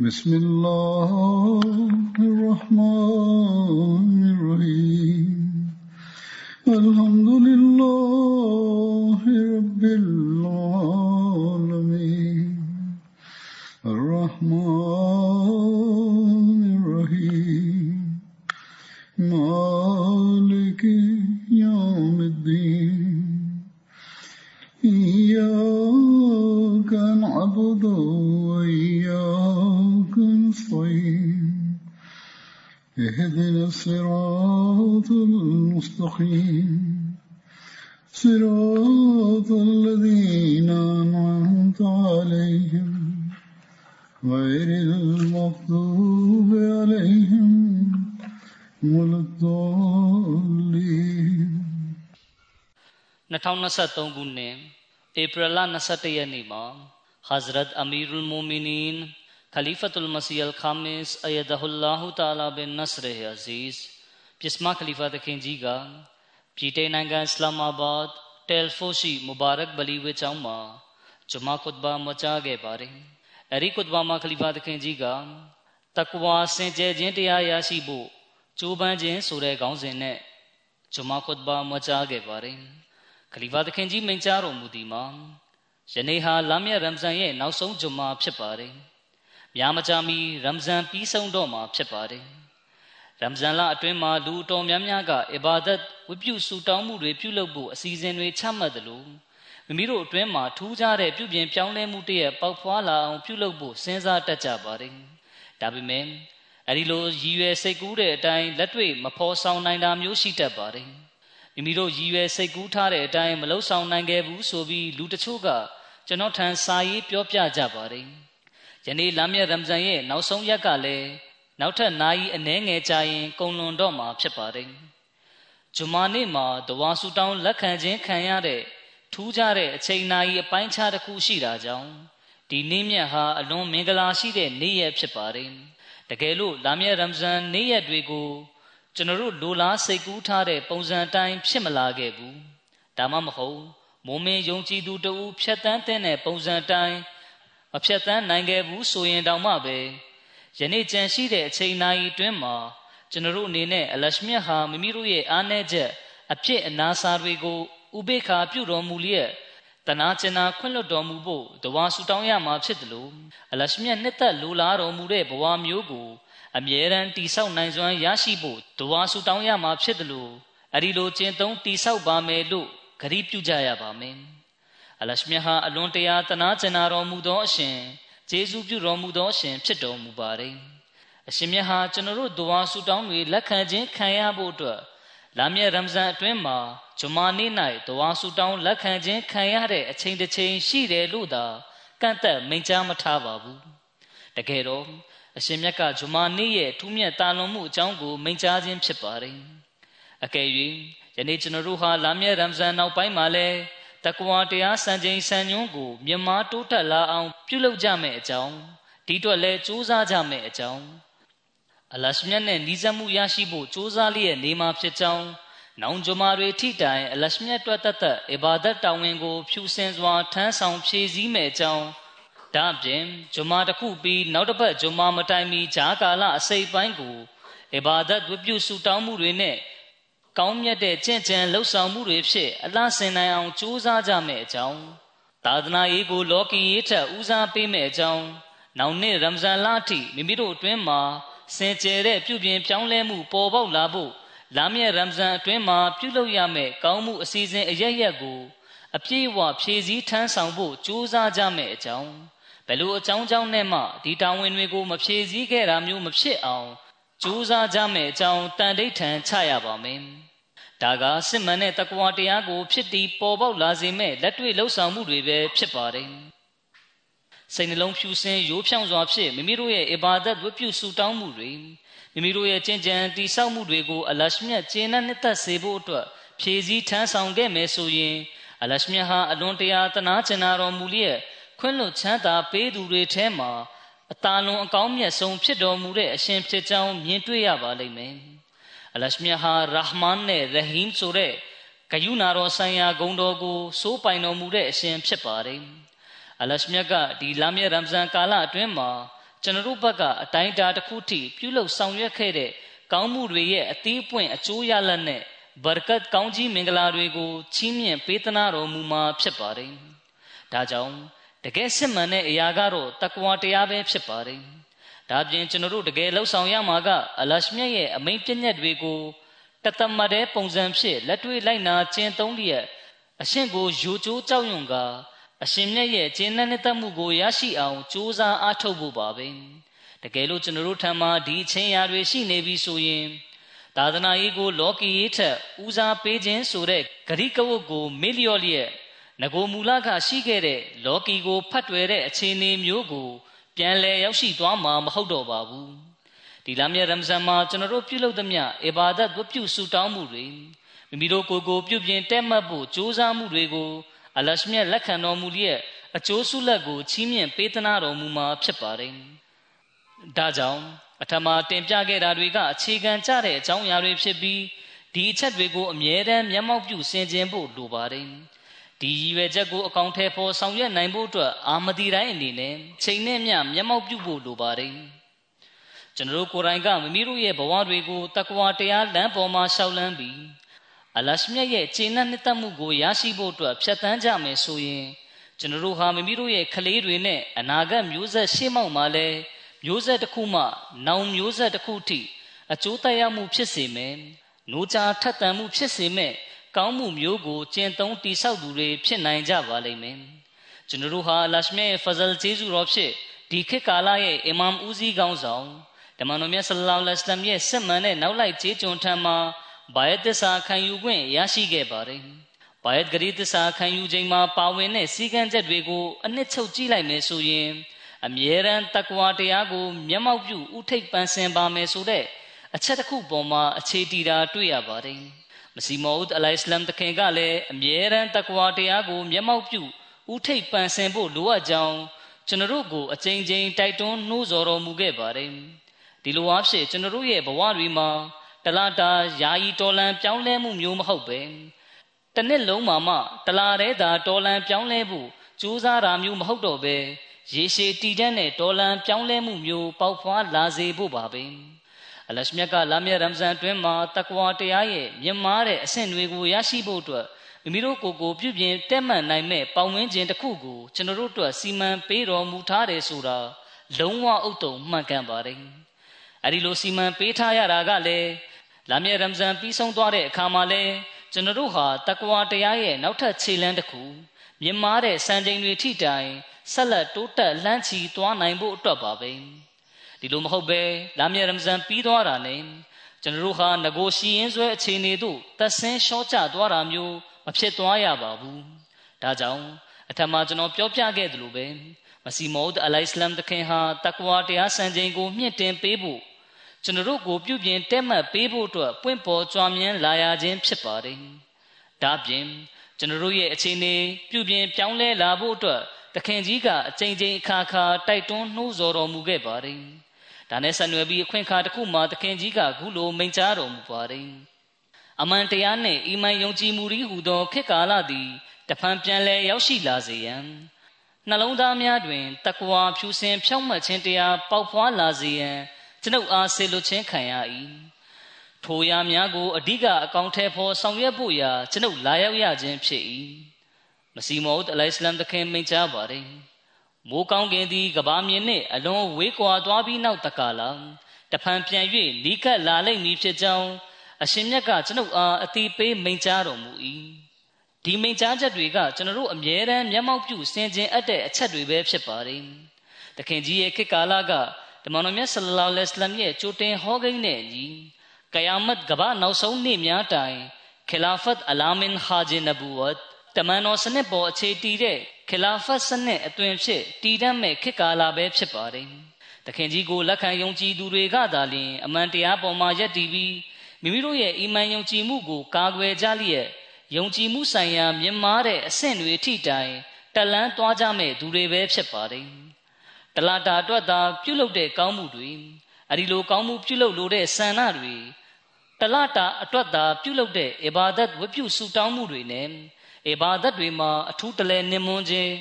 بسم الله الرحمن 2023ခုနှစ်ဧပြီလ21ရက်နေ့မှာ Hazrat Amirul Mu'minin Khalifatul Masih Al-Khamis Ayadahullah Ta'ala bin Nasr Aziz ပြစ်မခလီဖာသခင်ကြီးကပြည်ထိုင်နိုင်ငံအစ္စလာမာဘတ်တယ်ဖိုရှိမူဘာရက်ဘလီဝေကျောင်းမှာဂျမာခွတ်ဘာမ ချခဲ့ပါတယ်။အဲဒီခွတ်ဘာမှာခလီဖာသခင်ကြီးကတကွာစင်ကြယ်ခြင်းတရားရရှိဖို့ကြိုးပမ်းခြင်းဆိုတဲ့ခေါင်းစဉ်နဲ့ဂျမာခွတ်ဘာမချခဲ့ပါတယ်။ခလီဖာသခင်ကြီးမိန့်ကြားတော်မူသည်မှာယနေ့ဟာလာမည့်ရမ်ဇန်ရဲ့နောက်ဆုံးဂျမာဖြစ်ပါတယ်။များမကြာမီရမ်ဇန်ပြီးဆုံးတော့မှာဖြစ်ပါတယ်။ရမ်ဇန်လအတွင်းမှာလူတော်များများကအီဘာဒတ်ဝတ်ပြုဆူတောင်းမှုတွေပြုလုပ်ဖို့အစီအစဉ်တွေချမှတ်တယ်လို့မိမိတို့အတွင်းမှာထူးခြားတဲ့ပြုပြင်ပြောင်းလဲမှုတည်းရဲ့ပေါက်ဖွာလာအောင်ပြုလုပ်ဖို့စဉ်းစားတတ်ကြပါတယ်။ဒါပေမဲ့အဲဒီလိုရည်ရွယ်စိတ်ကူးတဲ့အတိုင်းလက်တွေ့မဖော်ဆောင်နိုင်တာမျိုးရှိတတ်ပါတယ်။ မိမိတို့ရည်ရွယ်စိတ်ကူးထားတဲ့အတိုင်းမလှုပ်ဆောင်နိုင်ခဲ့ဘူးဆိုပြီးလူတချို့ကကျွန်တော်ထံစာရေးပြောပြကြပါတယ်။ယနေ့လာမည့်ရမ်ဇန်ရဲ့နောက်ဆုံးရက်ကလည်းနောက်ထပ်နာယီအနှဲငယ်ကြာရင်ကုံလွန်တော့မှာဖြစ်ပါတယ်။ဂျမာနေ့မှာတဝါဆူတောင်းလက်ခံခြင်းခံရတဲ့ထူးခြားတဲ့အချိန်နာယီအပိုင်းခြားတစ်ခုရှိတာကြောင့်ဒီနေ့မြတ်ဟာအလွန်မင်္ဂလာရှိတဲ့နေ့ရက်ဖြစ်ပါတယ်။တကယ်လို့လာမည့်ရမ်ဇန်နေ့ရက်တွေကို ကျွန်တော်တို့လိုလားစိတ်ကူးထားတဲ့ပုံစံတိုင်းဖြစ်မလာခဲ့ဘူး။ဒါမှမဟုတ်မုံမင်းယုံကြည်သူတူဖြတ်တန်းတဲ့ပုံစံတိုင်းမဖြတ်တန်းနိုင်ခဲ့ဘူးဆိုရင်တောင်မှပဲယနေ့ကြံရှိတဲ့အချိန်နာရီတွင်းမှာကျွန်တော်တို့အနေနဲ့အလရှမြတ်ဟာမိမိတို့ရဲ့အားနည်းချက်အဖြစ်အနာစာတွေကိုဥပေက္ခပြုတော်မူလျက်တနာကျင်နာခွင့်လွတ်တော်မူဖို့တဝါဆူတောင်းရမှာဖြစ်တယ်လို့အလရှမြတ်နှစ်သက်လိုလားတော်မူတဲ့ဘဝမျိုးကို အမြဲတမ်းတိဆောက်နိုင်စွမ်းရရှိဖို့တဝါဆူတောင်းရမှာဖြစ်တယ်လို့အဒီလိုကျင့်သုံးတိဆောက်ပါမယ်လို့ဂရုပြုကြရပါမယ်အလရှမြတ်ဟာအလွန်တရာတနာကျင်နာတော်မူသောအရှင်ကျေးဇူးပြုတော်မူသောရှင်ဖြစ်တော်မူပါတယ်အရှင်မြတ်ဟာကျွန်တော်တို့ဒွါဆူတောင်းတွေလက်ခံခြင်းခံရဖို့အတွက်လာမည့်ရမ်ဇန်အတွင်းမှာဂျမာနေ့၌ဒွါဆူတောင်းလက်ခံခြင်းခံရတဲ့အချိန်တစ်ချိန်ရှိတယ်လို့သာကန့်သက်မိန့်ကြားမထားပါဘူးတကယ်တော့ အရှင်မြတ်ကဂျမာနေ့ရဲ့ထူးမြတ်တာလွန်မှုအကြောင်းကိုမိန့်ကြားခြင်းဖြစ်ပါတယ်အကယ်၍ယနေ့ကျွန်တော်တို့ဟာလာမည့်ရမ်ဇန်နောက်ပိုင်းမှာလည်းတကွာတရားစံချိန်စံညွှန်းကိုမြမတိုးတက်လာအောင် ပြုလုပ်ကြမယ်အကြောင်းဒီတော့လဲစူးစမ်းကြမယ်အကြောင်းအလရှမြတ်နဲ့ဤစမှုရရှိဖို့စူးစမ်းလျက်နေမှာဖြစ်ကြောင်းနောင်ဂျမာတွေထိတိုင်အလရှမြတ်တွတ်တတ်အဘာဒတ်တောင်းဝင်ကိုဖြူစင်စွာထမ်းဆောင်ဖြည့်ဆည်းမယ်အကြောင်း ဒါအပြင်ဂျမာတစ်ခုပြီးနောက်တစ်ပတ်ဂျမာမတိုင်မီဂျာကာလအစိပ်ပိုင်းကိုအဘာဒတ်ဝပြုဆူတောင်းမှုတွေနဲ့ကောင်းမြတ်တဲ့ကြင့်ကြံလှုပ်ဆောင်မှုတွေဖြင့်အလားစင်နိုင်အောင်ကြိုးစားကြမယ်အကြောင်းသာသနာရေးကိုလောကီရေးထက်ဦးစားပေးမယ်အကြောင်းနောက်နှစ်ရမဇန်လအထိမိမိတို့အတွင်းမှာစင်ကြယ်တဲ့ပြုပြင်ပြောင်းလဲမှုပေါ်ပေါက်လာဖို့လာမည့်ရမဇန်အတွင်းမှာပြုလုပ်ရမယ့်ကောင်းမှုအစီအစဉ်အရရက်ကိုအပြည့်အဝဖြည့်ဆည်းထမ်းဆောင်ဖို့ကြိုးစားကြမယ်အကြောင်း ဘယ်လိုအကြောင်းကြောင့်နဲ့မှဒီတာဝန်တွေကိုမဖြည့်ဆည်းခဲ့တာမျိုးမဖြစ်အောင်ကြိုးစားကြမယ်အကြောင်းတန်ဋိဌံချရပါမယ်။ဒါကစစ်မှန်တဲ့တကွာတရားကို ဖြစ်တည်ပေါ်ပေါက်လာစေမဲ့လက်တွေ့လှုပ်ဆောင်မှုတွေပဲဖြစ်ပါတယ်စိတ်နှလုံးဖြူစင်ရိုးဖြောင်းစွာဖြင့်မိမိတို့ရဲ့အဘာဒတ်ဝတ်ပြုဆူတောင်းမှုတွေမိမိတို့ရဲ့ကျင့်ကြံတိဆောက်မှုတွေကိုအလရှမြတ်ကျေနပ်နှစ်သက်စေဖို့အတွက်ဖြည့်ဆည်းထမ်းဆောင်ခဲ့မယ်ဆိုရင်အလရှမြတ်ဟာအလွန်တရာတနာကျင်နာတော်မူလျက် ခွင့်လွတ်ချမ်းသာပေးသူတွေထဲမှာအတာလွန်အကောင်းမြတ်ဆုံးဖြစ်တော်မူတဲ့အရှင်ဖြစ်ကြောင်းမြင်တွေ့ရပါလိမ့်မယ်အလရှမြတ်ဟာရာဟ်မန်နဲ့ရဟီမ်ဆိုတဲ့ဂယုနာတော်ဆိုင်ရာဂုဏ်တော်ကိုစိုးပိုင်တော်မူတဲ့အရှင်ဖြစ်ပါတယ်အလရှမြတ်ကဒီလာမြရမ်ဇန်ကာလအတွင်းမှာကျွန်တော်တို့ဘက်ကအတိုင်းအတာတစ်ခုထိပြုလုပ်ဆောင်ရွက်ခဲ့တဲ့ကောင်းမှုတွေရဲ့အသေးအပွင့်အကျိုးရလဒ်နဲ့ဘာကတ်ကောင်းကြီးမင်္ဂလာတွေကိုချီးမြှင့်ပေးသနာတော်မူမှာဖြစ်ပါတယ်။ဒါကြောင့် တကယ်စစ်မှန်တဲ့အရာကတော့တကွာတရားပဲဖြစ်ပါတယ်။ဒါပြင်ကျွန်တော်တို့တကယ်လှုပ်ဆောင်ရမှာကအလရှမြတ်ရဲ့အမိန့်ပြည့်ညက်တွေကိုတသမတ်တဲ့ပုံစံဖြစ်လက်တွေ့လိုက်နာကျင့်သုံးလျက်အရှင်ကိုယူကျိုးကြောက်ရွံ့ကအရှင်မြတ်ရဲ့ကျင့်တဲ့နှစ်သက်မှုကိုရရှိအောင်ကြိုးစားအားထုတ်ဖို့ပါပဲတကယ်လို့ကျွန်တော်တို့ထံမှာဒီအချင်းရာတွေရှိနေပြီဆိုရင်သာသနာရေးကိုလောကီရေးထက်ဦးစားပေးခြင်းဆိုတဲ့ဂရိကဝတ်ကိုမေ့လျော့လျက် ငကိုမူလကရှိခဲ့တဲ့လောကီကိုဖတ်တွယ်တဲ့အခြေအနေမျိုးကိုပြန်လည်ရောက်ရှိသွားမှာမဟုတ်တော့ပါဘူးဒီလမ်းမြရမ်ဇန်မှာကျွန်တော်တို့ပြုလုပ်သမျှအဘာဒတ်ဝတ်ပြုဆူတောင်းမှုတွေမိမိတို့ကိုယ်ကိုပြုပြင်တက်မှတ်ဖို့ကြိုးစားမှုတွေကိုအလရှမြတ်လက်ခံတော်မူလျက်အကျိုးဆုလက်ကိုချီးမြှင့်ပေးသနာတော်မူမှာဖြစ်ပါတယ်။ဒါကြောင့်အထမတင်ပြခဲ့တာတွေကအခြေခံကျတဲ့အကြောင်းအရာတွေဖြစ်ပြီးဒီအချက်တွေကိုအမြဲတမ်းမျက်မှောက်ပြုဆင်ခြင်ဖို့လိုပါတယ်။ ဒီရည်ရွယ်ချက်ကိုအကောင့်ထဲပေါ်ဆောင်ရွက်နိုင်ဖို့အတွက်အာမဒီတိုင်းအနေနဲ့ချိန်နဲ့မျှမျက်မှောက်ပြုဖို့လိုပါတယ်။ကျွန်တော်တို့ကိုယ်တိုင်ကမိမိတို့ရဲ့ဘဝတွေကိုတကွာတရားလမ်းပေါ်မှာရှောက်လန်းပြီးအလရှမြတ်ရဲ့ခြေနှက်နှစ်သက်မှုကိုရရှိဖို့အတွက်ဖြတ်တန်းကြမယ်ဆိုရင်ကျွန်တော်တို့ဟာမိမိတို့ရဲ့ကလေးတွေနဲ့အနာဂတ်မျိုးဆက်ရှေ့မောက်မှာလဲမျိုးဆက်တစ်ခုမှနောင်မျိုးဆက်တစ်ခုထိအကျိုးသက်ရောက်မှုဖြစ်စေမယ်။နိုးကြားထက်သန်မှုဖြစ်စေမဲ့ ကောင်းမှုမျိုးကိုကျင့်သုံးတိဆောက်သူတွေဖြစ်နိုင်ကြပါလိမ့်မယ်။ကျွန်တော်တို့ဟာလရှမြတ်ဖဇလ်ဂျေဇူတော်ဖြစ်ဒီခေတ်ကာလရဲ့အီမမ်ဦးစီးကောင်းဆောင်ဓမ္မတော်မြတ်ဆလ္လာလဟ်အလัยဟိဝါစလမ်ရဲ့စစ်မှန်တဲ့နောက်လိုက်ကျေးကျွန်ထံမှာဘာယတ်သစ္စာခံယူခွင့်ရရှိခဲ့ပါတယ်။ဘာယတ်ဂရီသစ္စာခံယူချိန်မှာပါဝင်တဲ့စည်းကမ်းချက်တွေကိုအနှစ်ချုပ်ကြည့်လိုက်မယ်ဆိုရင်အမြဲတမ်းတကွာတရားကိုမျက်မှောက်ပြုဥထိပ်ပန်းစင်ပါမယ်ဆိုတဲ့အချက်တစ်ခုပေါ်မှာအခြေတည်တာတွေ့ရပါတယ်။ မစီမောဥဒ်အလိုင်စလမ်တခင်ကလည်းအမြဲတမ်းတကွာတရားကိုမျက်မှောက်ပြုဥထိပ်ပန်းစင်ဖို့လိုအပ်ကြောင်းကျွန်တော်တို့ကိုအကြိမ်ကြိမ်တိုက်တွန်းနှိုးဆော်တော်မူခဲ့ပါတယ်။ဒီလိုအားဖြင့်ကျွန်တော်တို့ရဲ့ဘဝတွေမှာတလားတာယာယီတော်လန်ပြောင်းလဲမှုမျိုးမဟုတ်ပဲတနှစ်လုံးမှာမှတလားတဲ့သာတော်လန်ပြောင်းလဲဖို့ကြိုးစားတာမျိုးမဟုတ်တော့ပဲရေရှည်တည်တတ်တဲ့တော်လန်ပြောင်းလဲမှုမျိုးပေါက်ဖွားလာစေဖို့ပါပဲ အလရှမြတ်ကလာမြတ်ရမ်ဇန်အတွင်းမှာတကွာတရားရဲ့မြင့်မားတဲ့အဆင့်တွေကိုရရှိဖို့အတွက်မိမိတို့ကိုယ်ကိုပြုပြင်တက်မှန်နိုင်မဲ့ပေါင်ဝင်းခြင်းတစ်ခုကိုကျွန်တော်တို့အတွက်စီမံပေးတော်မူထားတယ်ဆိုတာလုံးဝဥတုံမှန်ကန်ပါတယ်အဲဒီလိုစီမံပေးထားရတာကလည်းလာမယ့်ရမ်ဇန်ပြီးဆုံးသွားတဲ့အခါမှာလဲကျွန်တော်တို့ဟာတကွာတရားရဲ့နောက်ထပ်ခြေလှမ်းတစ်ခုမြင်မာတဲ့စံချိန်တွေထိတိုင်ဆက်လက်တိုးတက်လှမ်းချီသွားနိုင်ဖို့အတွက်ပါပဲ ဒီလိုမဟုတ်ပဲလာမယ့်ရမ်ဇန်ပြီးသွားတာနဲ့ကျွန်တော်တို့ဟာငကိုရှိရင်ဆွဲအခြေအနေတို့သက်ဆင်းရှော့ချသွားတာမျိုးမဖြစ်သွားရပါဘူးဒါကြောင့်အထက်မှာကျွန်တော်ပြောပြခဲ့သလိုပဲမစီမောဒ်အလိုင်စလမ်တခင်ဟာတကွာတရားစံချိန်ကိုမြင့်တင်ပေးဖို့ကျွန်တော်တို့ကိုပြုပြင်တက်မှတ်ပေးဖို့အတွက်ပွင့်ပေါ်ကြွားမြန်းလာရခြင်းဖြစ်ပါတယ်။ဒါပြင်ကျွန်တော်တို့ရဲ့အခြေအနေပြုပြင်ပြောင်းလဲလာဖို့အတွက်တခင်ကြီးကအချိန်ချင်းအခါခါတိုက်တွန်းနှိုးဆော်တော်မူခဲ့ပါတယ်။ ဒါနဲ့ဆက်နွယ်ပြီးအခွင့်အခါတစ်ခုမှာတခင်ကြီးကခုလိုမိန့်ကြားတော်မူပါတယ်။အမှန်တရားနဲ့အီမန်ယုံကြည်မှုဤဟူသောခေတ်ကာလသည်တဖန်ပြန်လဲရောက်ရှိလာစေရန်နှလုံးသားများတွင်တကွာဖြူစင်ဖြောင့်မတ်ခြင်းတရားပေါက်ဖွားလာစေရန်ကျွန်ုပ်အားဆေလွတ်ခြင်းခံရ၏ထိုရာများကိုအဓိကအကောင့်ထဲပေါ်ဆောင်ရွက်ဖို့ရာကျွန်ုပ်လာရောက်ရခြင်းဖြစ်၏မစီမောဒ်အလိုင်စလမ်တခင်မိန့်ကြားပါတယ် မိုးကောင်းကင်သည်ကဘာမြင်နှင့်အလွန်ဝေးကွာသွားပြီးနောက်တကလာတဖန်ပြန်၍နီးကပ်လာလိမ့်မည်ဖြစ်ကြောင်းအရှင်မြတ်ကကျွန်ုပ်အားအတိပေးမိန့်ကြားတော်မူ၏ဒီမိန့်ကြားချက်တွေကကျွန်တော်တို့အမြဲတမ်းမျက်မှောက်ပြုဆင်ခြင်အပ်တဲ့အချက်တွေပဲဖြစ်ပါတယ်တခင်ကြီးရဲ့ခေတ်ကာလကတမန်တော်မြတ်ဆလလောလဟ်အလัยဟ်ရဲ့ကြိုတင်ဟောကိန်းနဲ့ညီကယာမတ်ကဘာနောက်ဆုံးနေ့များတိုင်ခီလာဖတ်အလာမင်ဟာဂျီနဘူဝတ်တမန်တော်စနစ်ပေါ်အခြေတည်တဲ့ ခခလာဖတ်စနစ်အသွင်ဖြစ်တည်တတ်မဲ့ခေတ်ကာလပဲဖြစ်ပါတယ်။တခင်ကြီးကိုလက်ခံယုံကြည်သူတွေကသာလျှင်အမှန်တရားပေါ်မှာယက်တည်ပြီးမိမိတို့ရဲ့အီမန်ယုံကြည်မှုကိုကာကွယ်ကြလျက်ယုံကြည်မှုဆိုင်ရာမြင့်မားတဲ့အဆင့်တွေထိတိုင်တလန်းသွားကြမဲ့သူတွေပဲဖြစ်ပါတယ်။တလာတာအတွက်သာပြုလုပ်တဲ့ကောင်းမှုတွေအဲဒီလိုကောင်းမှုပြုလုပ်လို့တဲ့ဆန္ဒတွေတလတာအတွက်သာပြုလုပ်တဲ့အီဘာဒတ်ဝတ်ပြုဆုတောင်းမှုတွေနဲ့ အီဘာဒတ်တွေမှာအထူးတလဲနင်မွန်းခြင်း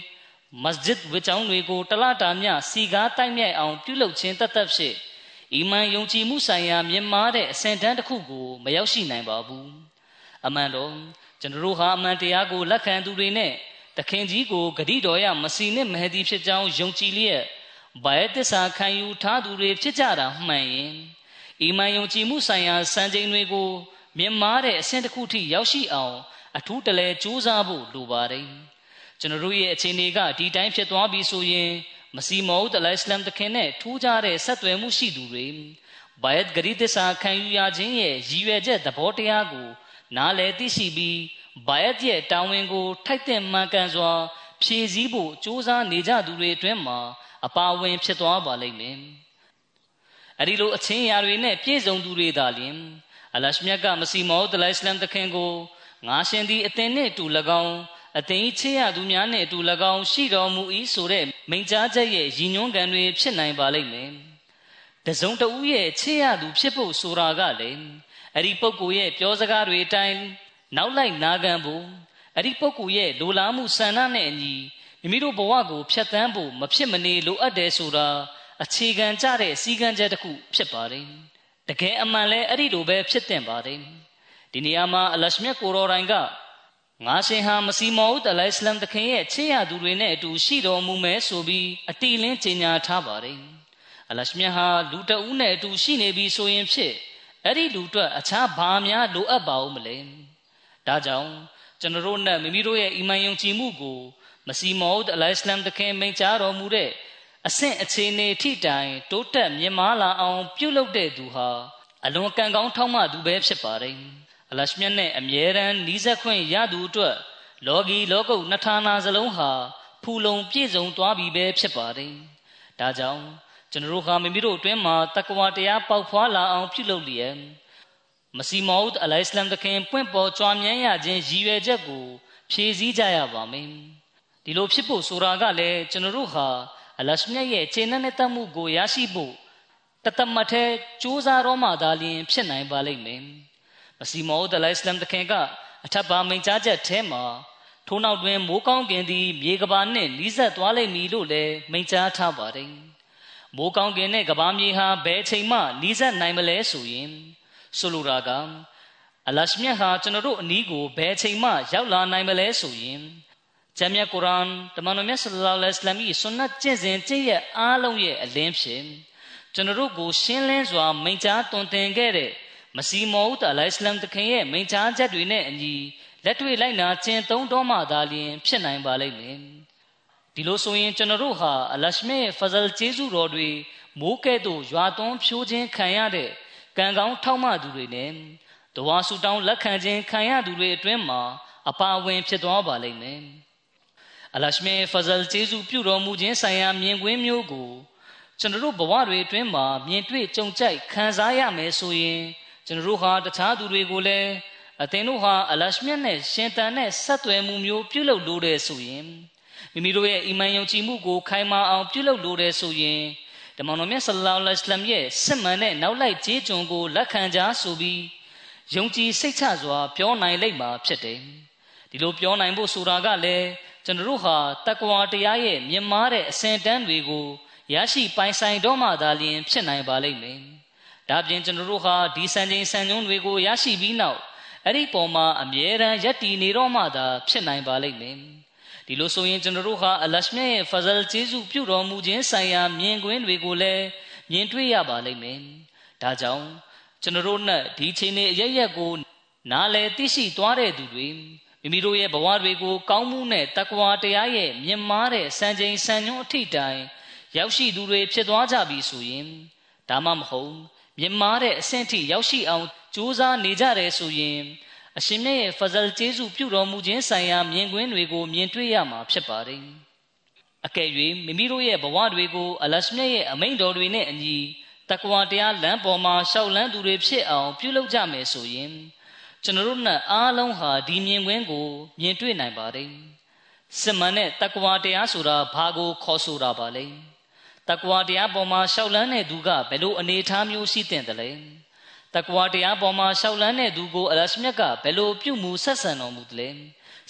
မစဂျစ်ဝတ်ကြောင်းတွေကိုတလတာမြစီကားတိုက်မြိုက်အောင်ပြုလုပ်ခြင်းတသက်ဖြစ်အီမန်ယုံကြည်မှုဆိုင်ရာမြင့်မားတဲ့အဆင့်တန်းတစ်ခုကိုမရောက်ရှိနိုင်ပါဘူးအမှန်တော့ကျွန်တော်တို့ဟာအမှန်တရားကိုလက်ခံသူတွေနဲ့တခင်ကြီးကိုဂတိတော်ရမစီနဲ့မဟဒီဖြစ်ကြောင်းယုံကြည်လျက်ဘာယတစ္ဆာခံယူထားသူတွေဖြစ်ကြတာမှန်ရင်အီမန်ယုံကြည်မှုဆိုင်ရာစံချိန်တွေကိုမြင့်မားတဲ့အဆင့်တစ်ခုထိရောက်ရှိအောင် အထူးတလဲကြိုးစားဖို့လိုပါတယ်ကျွန်တော်တို့ရဲ့အခြေအနေကဒီတိုင်းဖြစ်သွားပြီဆိုရင်မစီမောဒ်အလိုင်စလမ်တခင်နဲ့ထူးခြားတဲ့ဆက်သွယ်မှုရှိသူတွေဘိုင်ဂရီတစ္ဆာခံယူရခြင်းရဲ့ရည်ရွယ်ချက်သဘောတရားကို နားလည်သိရှိပြီးဘိုင်ရဲ့တာဝန်ကို ထိုက်တဲ့မှန်ကန်စွာ ဖြည့်ဆည်းဖို့စူးစမ်းနေကြသူတွေအတွင်းမှာအပါဝင်ဖြစ်သွားပါလိမ့်မယ်။အဲဒီလိုအချင်းရာတွေနဲ့ပြည့်စုံသူတွေသာလျှင်အလရှမြတ်ကမစီမောဒ်လိုင်စလမ်တခင်ကို ငါရှင်သည်အသင်နှင့်တူ၎င်းအသိချေရသူများနှင့်အတူ၎င်းရှိတော်မူ၏ဆိုတဲ့မိန့်ကြားချက်ရဲ့ရည်ညွှန်းခံတွေဖြစ်နိုင်ပါလိမ့်မယ်။တစုံတဦးရဲ့ချေရသူဖြစ်ဖို့ဆိုတာကလည်းအဲ့ဒီပုဂ္ဂိုလ်ရဲ့ပြောစကားတွေအတိုင်းနောက်လိုက်နာခံဖို့အဲ့ဒီပုဂ္ဂိုလ်ရဲ့လိုလားမှုဆန္ဒနဲ့အညီမိမိတို့ဘဝကိုဖျက်ဆီးဖို့မဖြစ်မနေလိုအပ်တယ်ဆိုတာအခြေခံကြတဲ့စည်းကမ်းချက်တစ်ခုဖြစ်ပါတယ်။တကယ်အမှန်လဲအဲ့ဒီလိုပဲဖြစ်တင်ပါတယ်။ ဒီနေရာမှာအလရှမြတ်ကိုရောတိုင်းကငါရှင်ဟာမစီမောဦးတလိုင်စလမ်တခင်ရဲ့ချေရသူတွေနဲ့အတူရှိတော်မူမယ်ဆိုပြီးအတိလင်းကြေညာထားပါတယ်။အလရှမြတ်ဟာလူတအူးနဲ့အတူရှိနေပြီဆိုရင်ဖြစ်အဲ့ဒီလူအတွက်အခြားဘာများလိုအပ်ပါဦးမလဲ။ဒါကြောင့်ကျွန်တော်တို့နဲ့မိမိတို့ရဲ့အီမန်ယုံကြည်မှုကိုမစီမောဦးအလိုင်စလမ်တခင်မိန့်ကြားတော်မူတဲ့အဆင့်အခြေအနေထိတိုင်တိုးတက်မြင့်မားလာအောင် ပြုလုပ်တဲ့သူဟာအလွန်ကံကောင်းထောက်မှသူပဲဖြစ်ပါတယ်။ အလရှမြတ်နဲ့အမြဲတမ်းနှီးဆက်ခွင့်ရသူအတွက်လောကီလောကုတ်နှစ်ဌာနာစလုံးဟာဖူလုံပြည့်စုံသွားပြီပဲဖြစ်ပါတယ်။ဒါကြောင့်ကျွန်တော်တို့ဟာမိမိတို့အတွင်းမှာတက္ကဝတရားပေါက်ဖွာလာအောင်ပြုလုပ်လျက်မစီမောဒ်အလိုင်စလမ်တခင်ပွင့်ပေါ်ကြွားမြန်းရခြင်းရည်ရွယ်ချက်ကိုဖြည့်ဆည်းကြရပါမယ်။ဒီလိုဖြစ်ဖို့ဆိုတာကလည်းကျွန်တော်တို့ဟာအလရှမြတ်ရဲ့ခြေနဲ့နဲ့တတ်မှုကိုရရှိဖို့တသမတ်ထဲစူးစမ်းတော့မှသာလျှင်ဖြစ်နိုင်ပါလိမ့်မယ်။ မစီမောဒလိုင်စလမ်တခင်ကအထက်ပါမိန်ကြားချက်ထဲမှာထိုးနောက်တွင်မိုးကောင်းကင်သည်မြေကဘာနှင့်နီးစပ်သွားလိမ့်မည်လို့လည်းမိန်ကြားထားပါတယ်။မိုးကောင်းကင်နဲ့ကဘာမြေဟာဘယ်ချိန်မှနီးစပ်နိုင်မလဲဆိုရင်ဆိုလိုတာကအလရှမြတ်ဟာကျွန်တော်တို့အနီးကိုဘယ်ချိန်မှရောက်လာနိုင်မလဲဆိုရင်ဂျမ်းမြတ်ကုရ်အာန်တမန်တော်မြတ်ဆလ္လာလဟ်အလိုင်းဝါဆလမ်၏ဆွန်နတ်ကျင့်စဉ်ကျင့်ရအားလုံးရဲ့အလင်းဖြစ်ကျွန်တော်တို့ကိုရှင်းလင်းစွာမိန့်ကြားတွင်တင်ခဲ့တဲ့ မစီမောဦးတာလိုင်စလမ်တခင်ရဲ့မိန့်ကြားချက်တွေနဲ့အညီလက်တွေ့လိုက်နာခြင်းသုံးတော်မှသာလျှင်ဖြစ်နိုင်ပါလိမ့်မယ်ဒီလိုဆိုရင်ကျွန်တော်တို့ဟာအလရှမေဖဇလ်ကျေးဇူးတော်တွေမိုးကဲ့သို့ရွာသွန်းဖြိုးခြင်းခံရတဲ့ကံကောင်းထောက်မသူတွေနဲ့တဝါဆူတောင်းလက်ခံခြင်းခံရသူတွေအတွင်းမှာအပါအဝင် ဖြစ်သွားပါလိမ့်မယ်အလရှမေဖဇလ်ကျေးဇူးပြုတော်မူခြင်းဆိုင်ရာမြင်ကွင်းမျိုးကိုကျွန်တော်တို့ဘဝတွေအတွင်းမှာမြင်တွေ့ကြုံကြိုက်ခံစားရမယ်ဆိုရင် ကျွန်တော်တို့ဟာတခြားသူတွေကိုလည်းအသင်တို့ဟာအလရှမြတ်နဲ့ရှင်တန်နဲ့ဆက်သွယ်မှုမျိုးပြုလုပ်လို့တဲ့ဆိုရင်မိမိတို့ရဲ့အီမန်ယုံကြည်မှုကိုခိုင်မာအောင်ပြုလုပ်လို့တဲ့ဆိုရင်ဓမ္မတော်မြတ်ဆလ္လာလဟ်အလัยဟ်ရဲ့စစ်မှန်တဲ့နောက်လိုက်ခြေကျွန်ကိုလက်ခံကြဆိုပြီးယုံကြည်စိတ်ချစွာ ပြောနိုင်လိမ့်မှာဖြစ်တယ်ဒီလိုပြောနိုင်ဖို့ဆိုတာကလည်းကျွန်တော်တို့ဟာတက္ကဝတရားရဲ့မြင့်မားတဲ့အစဉ်တန်းတွေကိုရရှိပိုင်ဆိုင်တော့မှသာလျှင်ဖြစ်နိုင်ပါလိမ့်မယ် ဒါပြင်ကျွန်တော်တို့ဟာဒီစံချိန်စံညွှန်းတွေကိုရရှိပြီးနောက်အဲ့ဒီပုံမှာအမြဲတမ်းယက်တည်နေတော့မှသာဖြစ်နိုင်ပါလိမ့်မယ်ဒီလိုဆိုရင်ကျွန်တော်တို့ဟာအလရှမြတ်ရဲ့ဖဇလ်ကျေးဇူးပြုတော်မူခြင်းဆိုင်ရာမြင်ကွင်းတွေကိုလည်းမြင်တွေ့ရပါလိမ့်မယ်ဒါကြောင့်ကျွန်တော်တို့နဲ့ဒီချိန်နေအရရက်ကိုနားလည်သိရှိသွားတဲ့သူတွေမိမိတို့ရဲ့ဘဝတွေကိုကောင်းမှုနဲ့တက္ကဝတရားရဲ့မြင့်မားတဲ့စံချိန်စံညွှန်းအထိတိုင်ရောက်ရှိသူတွေဖြစ်သွားကြပြီဆိုရင်ဒါမှမဟုတ် မြင်မာတဲ့အဆင့်ထိရောက်ရှိအောင်ကြိုးစားနေကြတယ်ဆိုရင်အရှင်မြတ်ရဲ့ဖဇလ်ကျေးဇူးပြုတော်မူခြင်းဆိုင်ရာမြင်ကွင်းတွေကိုမြင်တွေ့ရမှာဖြစ်ပါတယ်အကယ်၍မိမိတို့ရဲ့ဘဝတွေကိုအလရှမြတ်ရဲ့အမိန့်တော်တွေနဲ့အညီတကွာတရားလမ်းပေါ်မှာရှောက်လန်းသူတွေဖြစ်အောင်ပြုလုပ်ကြမယ်ဆိုရင်ကျွန်တော်တို့နဲ့အားလုံးဟာဒီမြင်ကွင်းကိုမြင်တွေ့နိုင်ပါတယ်စမန်နဲ့တကွာတရားဆိုတာဘာကိုခေါ်ဆိုတာပါလဲ တကွာတရားပေါ်မှာရှောက်လန်းတဲ့သူကဘယ်လိုအနေအထားမျိုးရှိတဲ့တလဲတကွာတရားပေါ်မှာရှောက်လန်းတဲ့သူကိုအလရှမြတ်ကဘယ်လိုပြုမှုဆက်ဆံတော်မူသလဲ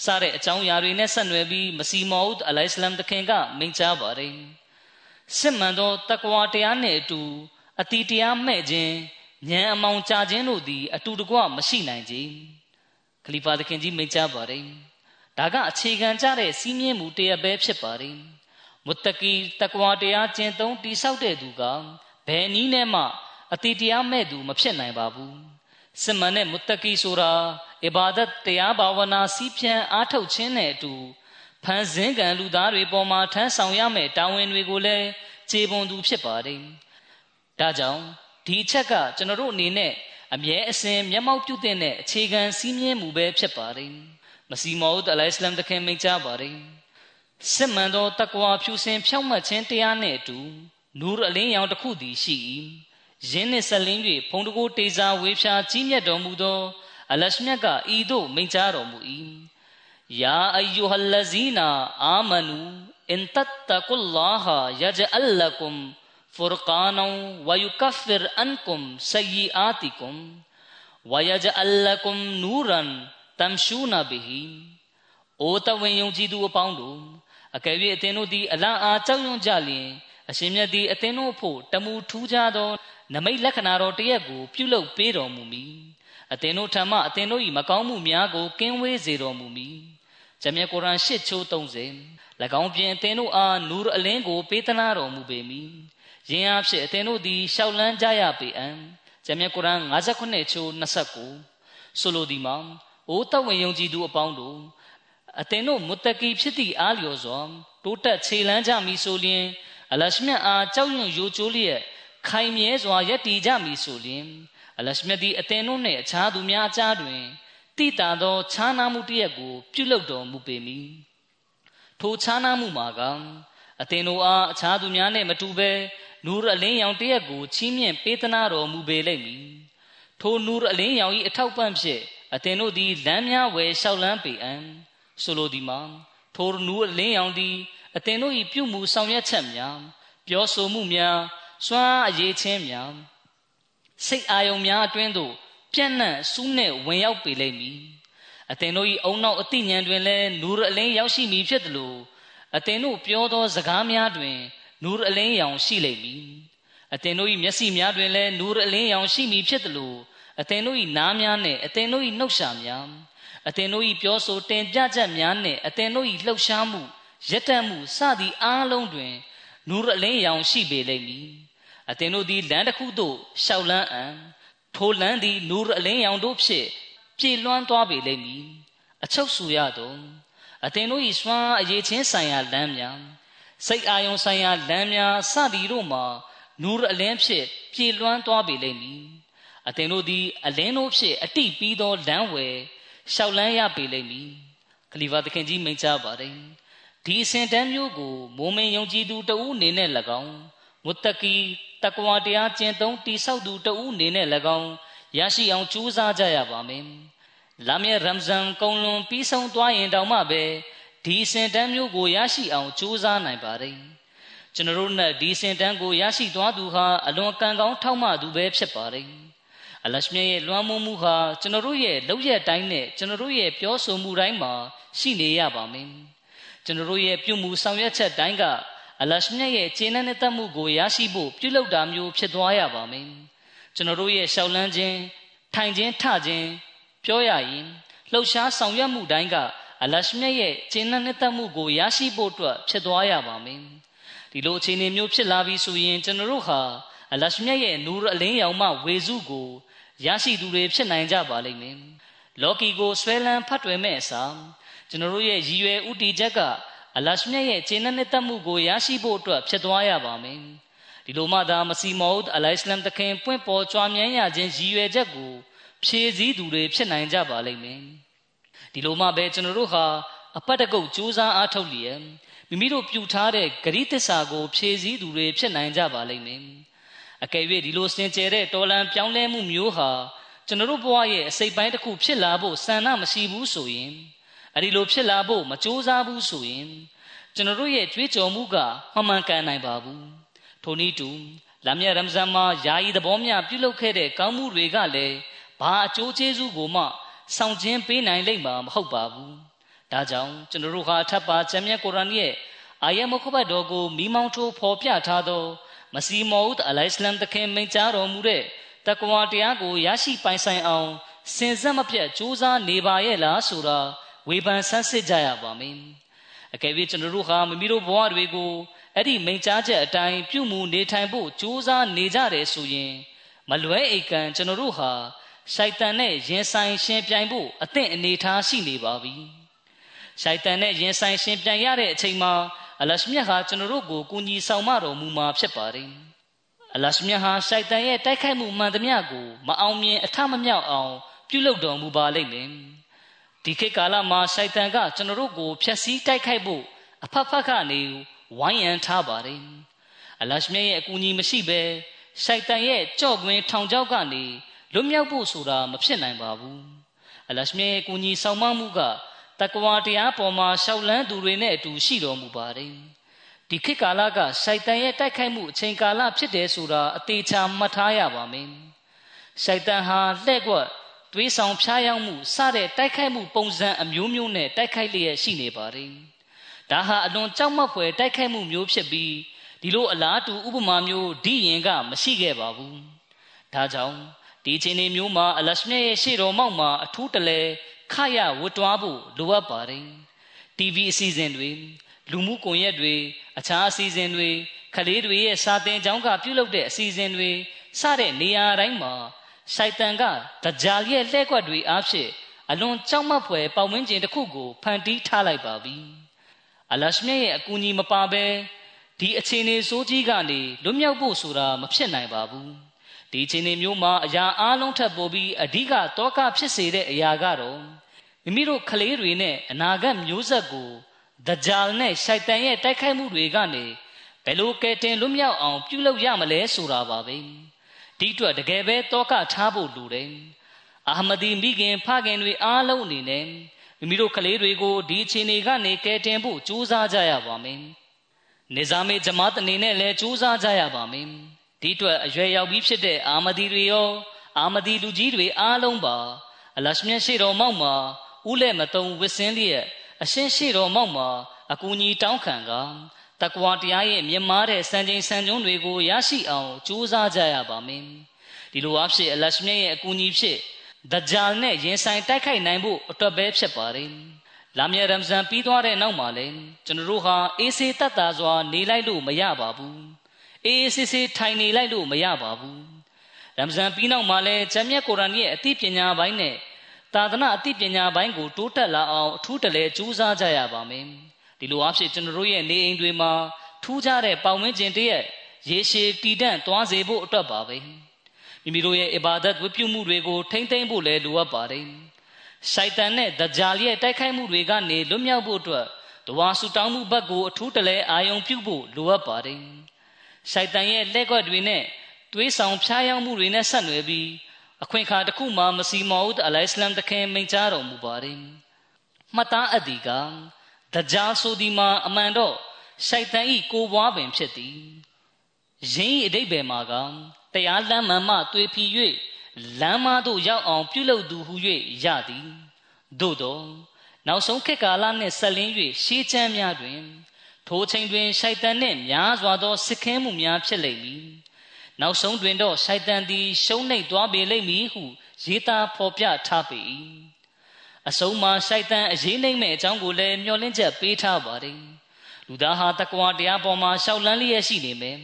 စတဲ့အကြောင်းအရာတွေနဲ့ဆက်နွယ်ပြီးမစီမောဦးအလိုင်စလမ်တခင်ကမိန့်ကြားပါတယ်စစ်မှန်သောတကွာတရားနဲ့အတူအတီတရားမဲ့ခြင်းဉာဏ်အမောင်ကြခြင်းတို့သည် အတူတကွမရှိနိုင်ကြခလီဖာသခင်ကြီးမိန့်ကြားပါတယ်ဒါကအခြေခံကြတဲ့စီးမြင်မှုတရားပဲဖြစ်ပါတယ် မုတ္တကီတကွာတရားကျင့်သုံးတိဆောက်တဲ့သူကဘယ်နည်းနဲ့မှအတိတရားမဲ့သူမဖြစ်နိုင်ပါဘူးစမန်နဲ့မုတ္တကီဆိုတာအဘာဒတ်တရားဘာဝနာစီးဖြန်းအားထုတ်ခြင်းနဲ့အတူဖန်ဆင်းကံလူသားတွေပေါ်မှာထမ်းဆောင်ရမယ့်တာဝန်တွေကိုလည်းခြေပွန်သူဖြစ်ပါတယ်ဒါကြောင့်ဒီအချက်ကကျွန်တော်တို့အနေနဲ့အမြဲအစဉ်မျက်မှောက်ပြုတဲ့အခြေခံစည်းမျဉ်းမှုပဲဖြစ်ပါတယ်မစီမောဦးအလိုင်စလမ်တခင်မိန့်ကြားပါတယ် စစ်မှန်သောတကွာဖြူစင်ဖြောင့်မတ်ခြင်းတရားနှင့်အတူနူရအလင်းရောင်တစ်ခုသည်ရှိ၏ယင်းနှင့်ဆက်လင်း၍ဘုံတကိုတေစာဝေဖြာကြီးမြတ်တော်မူသော အလရှမြတ်ကဤသို့မိန့်ကြားတော်မူ၏ယာအယူဟလဇီနာအာမနူအင်တတ်တကုလ္လာဟာယဂျအလ်လကုမ်ဖူရ်ကာနောဝယူကဖ်ရ်အန်ကုမ်ဆယီအာတီကုမ်ဝယဂျအလ်လကုမ်နူရန်တမ်ရှူနာဘီဟီအိုတဝင်းယုံကြည်သူအပေါင်းတို့ အကယ်၍အသင်တို့သည်အလားအားကြောက်ရွံ့ကြလျင်အရှင်မြတ်သည်အသင်တို့ဖို့တမူထူးခြားသော နမိတ်လက္ခဏာတော်တရက်ကိုပြုလုပ်ပေးတော်မူမည်အသင်တို့ထံမှအသင်တို့၏မကောင်းမှုများကိုကင်းဝေးစေတော်မူမည်ဂျမြတ်ကုရ်အာန်၈ချိုး30၎င်းပြင်အသင်တို့အားနူရအလင်းကိုပေးသနာတော်မူပေမည်ယင်းအဖြစ်အသင်တို့သည်ရှောက်လန်းကြရပေအံဂျမ်းမြတ်ကုရ်အာန်59ချိုး29ဆိုလိုဒီမှာအိုးတဝင်ယုံကြည်သူအပေါင်းတို့ အသင်တို့မုတ္တကီဖြစ်သည့်အားလျော်စွာတိုးတက်ခြေလန်းကြမည်ဆိုလျှင်အလရှမြတ်အားကြောက်ရွံ့ယိုကျိုးလျက်ခိုင်မြဲစွာယက်တည်ကြမည်ဆိုလျှင်အလရှမြတ်သည်အသင်တို့နှင့်အခြားသူများအကြားတွင်တိတာသောခြားနာမှုတရက်ကို ပြုလုပ်တော်မူပေမည်ထိုခြားနာမှုမှာကအသင်တို့အားအခြားသူများနှင့်မတူဘဲနူရအလင်းရောင်တရက်ကိုချီးမြှင့်ပေးသနာတော်မူပေလိမ့်မည်ထိုနူရအလင်းရောင်၏အထောက်ပံ့ဖြင့်အသင်တို့သည်လမ်းများဝယ်လျှောက်လန်းပေအံ ဆိုလိုသည်မှာထိုနူအလင်းရောင်သည်အသင်တို့၏ပြုမှုဆောင်ရွက်ချက်များပြောဆိုမှုများစွမ်းအရေးချင်းများစိတ်အာယုံများအတွင်းသို့ပြန့်နှံ့စူးနှင့်ဝင်ရောက်ပေလိမ့်မည်အသင်တို့၏အုံနောက်အတိညာဉ်တွင်လည်းနူရအလင်းရောက်ရှိမည်ဖြစ်သလိုအသင်တို့ပြောသောစကားများတွင်နူရအလင်းရောင်ရှိလိမ့်မည်အသင်တို့၏မျက်စိများတွင်လည်းနူရအလင်းရောင်ရှိမည်ဖြစ်သလိုအသင်တို့၏နားများနှင့်အသင်တို့၏နှုတ်ရှာများ အသင်တို့၏ပြောဆိုတင်ပြချက်များနှင့်အသင်တို့၏လှုပ်ရှားမှုရက်တက်မှုစသည့်အားလုံးတွင်နူရအလင်းရောင်ရှိပေလိမ့်မည်အသင်တို့သည်လမ်းတစ်ခုသို့ရှောက်လန်းအံထိုလမ်းသည်နူရအလင်းရောင်တို့ဖြင့်ပြေလွှမ်းသွားပေလိမ့်မည်အချုပ်ဆူရသောအသင်တို့၏စွမ်းအရေးချင်းဆိုင်ရာလမ်းများစိတ်အာယုံဆိုင်ရာလမ်းများစသည်တို့မှာနူရအလင်းဖြင့်ပြေလွှမ်းသွားပေလိမ့်မည်အသင်တို့သည်အလင်းတို့ဖြင့်အတိပြီးသောလမ်းဝယ် ရှောက်လန်းရပေလိမ့်မည်ခလီဖာသခင်ကြီးမိန့်ကြားပါတယ်ဒီအစဉ်တန်းမျိုးကိုမိုးမင်းယုံကြည်သူတဦးအနေနဲ့၎င်းမုတ္တကီတကွာတရားကျင့်သုံးတိဆောက်သူတဦးအနေနဲ့၎င်းရရှိအောင်ကြိုးစားကြရပါမယ်လာမည့်ရမ်ဇန်ကုံလွန်ပြီးဆုံးသွားရင်တောင်မှပဲဒီစင်တန်းမျိုးကိုရရှိအောင်ကြိုးစားနိုင်ပါတယ်ကျွန်တော်တို့နဲ့ဒီစင်တန်းကိုရရှိသွားသူဟာအလွန်ကံကောင်းထောက်မှသူပဲဖြစ်ပါတယ် အလရှမြရဲ့လွှမ်းမိုးမှုဟာကျွန်တော်တို့ရဲ့လောက်ရတိုင်းနဲ့ကျွန်တော်တို့ရဲ့ပြောဆိုမှုတိုင်းမှာရှိနေရပါမယ်ကျွန်တော်တို့ရဲ့ပြုမှုဆောင်ရွက်ချက်တိုင်းကအလရှမြရဲ့ခြေနှံ့တဲ့တတ်မှုကိုရရှိဖို့ပြုလုပ်တာမျိုးဖြစ်သွားရပါမယ်ကျွန်တော်တို့ရဲ့ရှောက်လန်းခြင်းထိုင်ခြင်းထခြင်းပြောရရင်လှုပ်ရှားဆောင်ရွက်မှုတိုင်းကအလရှမြတ်ရဲ့ကျင့်နှံ့နှစ်သက်မှုကိုရရှိဖို့အတွက်ဖြစ်သွားရပါမယ်ဒီလိုအခြေအနေမျိုးဖြစ်လာပြီဆိုရင်ကျွန်တော်တို့ဟာအလရှမြတ်ရဲ့နူရအလင်းရောင်မှဝေစုကို ရရှိသူတွေဖြစ်နိုင်ကြပါလိမ့်မယ်လော်ကီကိုဆွဲလန်းဖတ်တွယ်မဲ့အစားကျွန်တော်တို့ရဲ့ရည်ရွယ်ဥတီချက်ကအလရှမြတ်ရဲ့ကျင့်နှံ့နှစ်သက်မှုကိုရရှိဖို့အတွက်ဖြစ်သွားရပါမယ်ဒီလိုမှသာမစီမောဒ်အလိုင်စလမ်တခင်ပွင့်ပေါ်ကြွားမြန်းရခြင်းရည်ရွယ်ချက်ကိုဖြည့်စည်းသူတွေဖြစ်နိုင်ကြပါလိမ့်မယ်ဒီလိုမှပဲကျွန်တော်တို့ဟာအပတ်တကုတ်စူးစမ်းအားထုတ်လျက်မိမိတို့ပြုထားတဲ့ဂရိသစ္စာကိုဖြည့်စည်းသူတွေဖြစ်နိုင်ကြပါလိမ့်မယ် အကယ်၍ဒီလိုစင်ကြယ်တဲ့တော်လန်ပြောင်းလဲမှုမျိုးဟာကျွန်တော်တို့ဘဝရဲ့အစိတ်ပိုင်းတစ်ခုဖြစ်လာဖို့ဆန္ဒမရှိဘူးဆိုရင်အဲဒီလိုဖြစ်လာဖို့မကြိုးစားဘူးဆိုရင်ကျွန်တော်တို့ရဲ့ကြွေးကြော်မှုကမမှန်ကန်နိုင်ပါဘူးထိုနည်းတူလာမြတ်ရမဇန်မှာယာယီသဘောမျှပြုလုပ်ခဲ့တဲ့ကောင်းမှုတွေကလည်းဘာအကျိုးကျေးဇူးကိုမှဆောင်ကျင်းပေးနိုင်လိမ့်မှာမဟုတ်ပါဘူးဒါကြောင့်ကျွန်တော်တို့ဟာထပ်ပါကျမ်းမြတ်ကုရ်အာန်ရဲ့အာယတ်မုခဘတ်တော်ကိုမိမောင်းထိုးဖော်ပြထားသော မစီမောဦးအလိုင်စလမ်တခင်မိန့်ကြားတော်မူတဲ့တက္ကဝါတရားကိုရရှိပိုင်ဆိုင်အောင်စင်စက်မပြတ်ကြိုးစားနေပါရဲ့လားဆိုတာဝေဖန်ဆန်းစစ်ကြရပါမယ်အကယ်၍ကျွန်တော်တို့ဟာမိမိတို့ဘဝတွေကိုအဲ့ဒီမိန့်ကြားချက်အတိုင်းပြုမှုနေထိုင်ဖို့ကြိုးစားနေကြတယ်ဆိုရင်မလွဲအိတ်ကံကျွန်တော်တို့ဟာရှိုက်တန်နဲ့ရင်ဆိုင်ရှင်ပြိုင်ဖို့အသင့်အနေထားရှိနေပါပြီရှိုက်တန်နဲ့ရင်ဆိုင်ရှင်ပြိုင်ရတဲ့အချိန်မှာ အလရှမြတ်ဟာကျွန်တော်တို့ကိုကူညီဆောင်မတော်မူမှာဖြစ်ပါတယ်အလရှမြတ်ဟာရှိုက်တန်ရဲ့တိုက်ခိုက်မှုမှန်သမျှကိုမအောင်မြင်အထမမြောက်အောင် ပြုလုပ်တော်မူပါလိမ့်မယ်ဒီခေတ်ကာလမှာရှိုက်တန်ကကျွန်တော်တို့ကိုဖျက်ဆီးတိုက်ခိုက်ဖို့အဖက်ဖက်ကနေဝိုင်းရန်ထားပါတယ်အလရှမြတ်ရဲ့အကူအညီမရှိဘဲရှိုက်တန်ရဲ့ကြော့ကွင်းထောင်ချောက်ကနေလွတ်မြောက်ဖို့ဆိုတာမဖြစ်နိုင်ပါဘူးအလရှမြတ်ရဲ့ကူညီဆောင်မမှုက တက္ကဝါတရားပေါ်မှာရှောက်လန်းသူတွေနဲ့အတူရှိတော်မူပါတယ်ဒီခေတ်ကာလကရှိုက်တန်ရဲ့တိုက်ခိုက်မှုအချိန်ကာလဖြစ်တယ်ဆိုတာအသေးချာမှတ်ထားရပါမယ်ရှိုက်တန်ဟာလှဲ့ကွက်တွေးဆောင်ဖျားယောင်းမှုစတဲ့တိုက်ခိုက်မှုပုံစံအမျိုးမျိုးနဲ့တိုက်ခိုက်လျက်ရှိနေပါတယ်ဒါဟာအလွန်ကြောက်မက်ဖွယ်တိုက်ခိုက်မှုမျိုးဖြစ်ပြီးဒီလိုအလားတူဥပမာမျိုးဒီရင်ကမရှိခဲ့ပါဘူးဒါကြောင့်ဒီချိန်နေမျိုးမှာအလရှမြရဲ့ရှေ့တော်မောက်မှာအထူးတလဲ ခရဝတ်တွားဖို့လိုအပ်ပါတယ် TV အစီအစဉ်တွေလူမှုကွန်ရက်တွေအခြားအစီအစဉ်တွေကလေးတွေရဲ့စာသင်ကျောင်းကပြုလုပ်တဲ့အစီအစဉ်တွေစတဲ့နေရာတိုင်းမှာစိုက်တန်ကဒဂျာလ်ရဲ့လှဲ့ကွက်တွေအားဖြင့်အလွန်ကြောက်မက်ဖွယ်ပတ်ဝန်းကျင်တစ်ခုကိုဖန်တီးထားလိုက်ပါပြီအလရှမြရဲ့အကူအညီမပါဘဲဒီအခြေအနေဆိုးကြီးကနေလွတ်မြောက်ဖို့ဆိုတာမဖြစ်နိုင်ပါဘူးဒီအခြေအနေမျိုးမှာအရာအလုံးထပ်ပို့ပြီးအဓိကတောကဖြစ်စေတဲ့အရာကတော့ မိမိတို့ကလေးတွေနဲ့အနာဂတ်မျိုးဆက်ကိုဒဂျာလ်နဲ့ရှိုက်တန်ရဲ့တိုက်ခိုက်မှုတွေကနေဘယ်လိုကဲတင်လွတ်မြောက်အောင်ပြုလုပ်ရမလဲဆိုတာပါပဲဒီအတွက်တကယ်ပဲတောကထားဖို့လိုတယ်အာမဒီမိခင်ဖခင်တွေအားလုံးအနေနဲ့မိမိတို့ကလေးတွေကိုဒီအခြေအနေကနေကဲတင်ဖို့ကြိုးစားကြရပါမယ်နေဇာမေဂျမာတ်အနေနဲ့လည်းကြိုးစားကြရပါမယ်ဒီအတွက်အရွယ်ရောက်ပြီးဖြစ်တဲ့အာမဒီတွေရော အာမဒီလူကြီးတွေအားလုံးပါအလရှမြတ်ရှိတော်မောက်မှာ ဥလက်မတုံဝစ်စင်းလျက်အရှင်းရှိတော်မောက်မှာအကူအညီတောင်းခံကတကွာတရားရဲ့မြင်မာတဲ့စံချိန်စံကျုံးတွေကိုရရှိအောင်ကြိုးစားကြရပါမယ်ဒီလိုအဖြစ်အလရှမြတ်ရဲ့အကူအညီဖြစ်ဒဂျာလ်နဲ့ရင်ဆိုင်တိုက်ခိုက်နိုင်ဖို့အတွက်ပဲဖြစ်ပါတယ်လာမြရမ်ဇန်ပြီးသွားတဲ့နောက်မှာလည်းကျွန်တော်တို့ဟာအေးဆေးတတ်တာစွာနေလိုက်လို့မရပါဘူးအေးအေးဆေးဆေးထိုင်နေလိုက်လို့မရပါဘူးရမ်ဇန်ပြီးနောက်မှာလည်းဂျမ်မြတ်ကုရ်အာန်ရဲ့အသိပညာပိုင်းနဲ့ သာသနာအသိပညာပိုင်းကိုတိုးတက်လာအောင်အထူးတလဲကြိုးစားကြရပါမယ်ဒီလိုအဖြစ်ကျွန်တော်တို့ရဲ့နေအိမ်တွေမှာထူးခြားတဲ့ပတ်ဝန်းကျင်တည်းရဲ့ရေရှည်တည်တံ့သွားစေဖို့အတွက်ပါပဲမိမိတို့ရဲ့အဘာဒတ်ဝတ်ပြုမှုတွေကိုထိမ့်သိမ့်ဖို့လည်းလိုအပ်ပါတယ်ရှိုက်တန်နဲ့ဒဂျာလ်ရဲ့တိုက်ခိုက်မှုတွေကနေလွတ်မြောက်ဖို့အတွက်တဝါဆူတောင်းမှုဘက်ကိုအထူးတလဲအာယုံပြုဖို့လိုအပ်ပါတယ်ရှိုက်တန်ရဲ့လက်ကွက်တွေနဲ့တွေးဆောင်ဖျားယောင်းမှုတွေနဲ့ဆက်နွယ်ပြီး အခွင့်အခါတစ်ခုမှမစီမောဦးအလိုင်စလမ်တခင်မိန့်ကြားတော်မူပါတယ်မှတ်သားအပ်ဒီကဒဂျာဆိုဒီမှာအမှန်တော့ရှိုက်တန်ဤကိုပွားပင်ဖြစ်သည်ယင်းဤအတိတ်ဘယ်မှာကတရားလမ်းမှန်မှတွေ့ဖြီ၍လမ်းမသို့ရောက်အောင်ပြုလုပ်သူဟု၍ရသည်သို့သောနောက်ဆုံးခေတ်ကာလနှင့်ဆက်လင်း၍ရှေးချမ်းများတွင်ထိုချိန်တွင်ရှိုက်တန်နှင့်များစွာသောစစ်ခင်းမှုများဖြစ်လိမ့်မည် နောက်ဆုံးတွင်တော့ရှိုက်တန်သည်ရှုံးနှိပ်သွားပေလိမ့်မည်ဟုရေးသားဖော်ပြထားပေ၏အဆုံးမှာရှိုက်တန်အရေးနှိမ့်မဲ့အကြောင်းကိုလည်းမျှော်လင့်ချက်ပေးထားပါတယ်လူသားဟာတကွာတရားပေါ်မှာရှောက်လန်းလျက်ရှိနေမယ်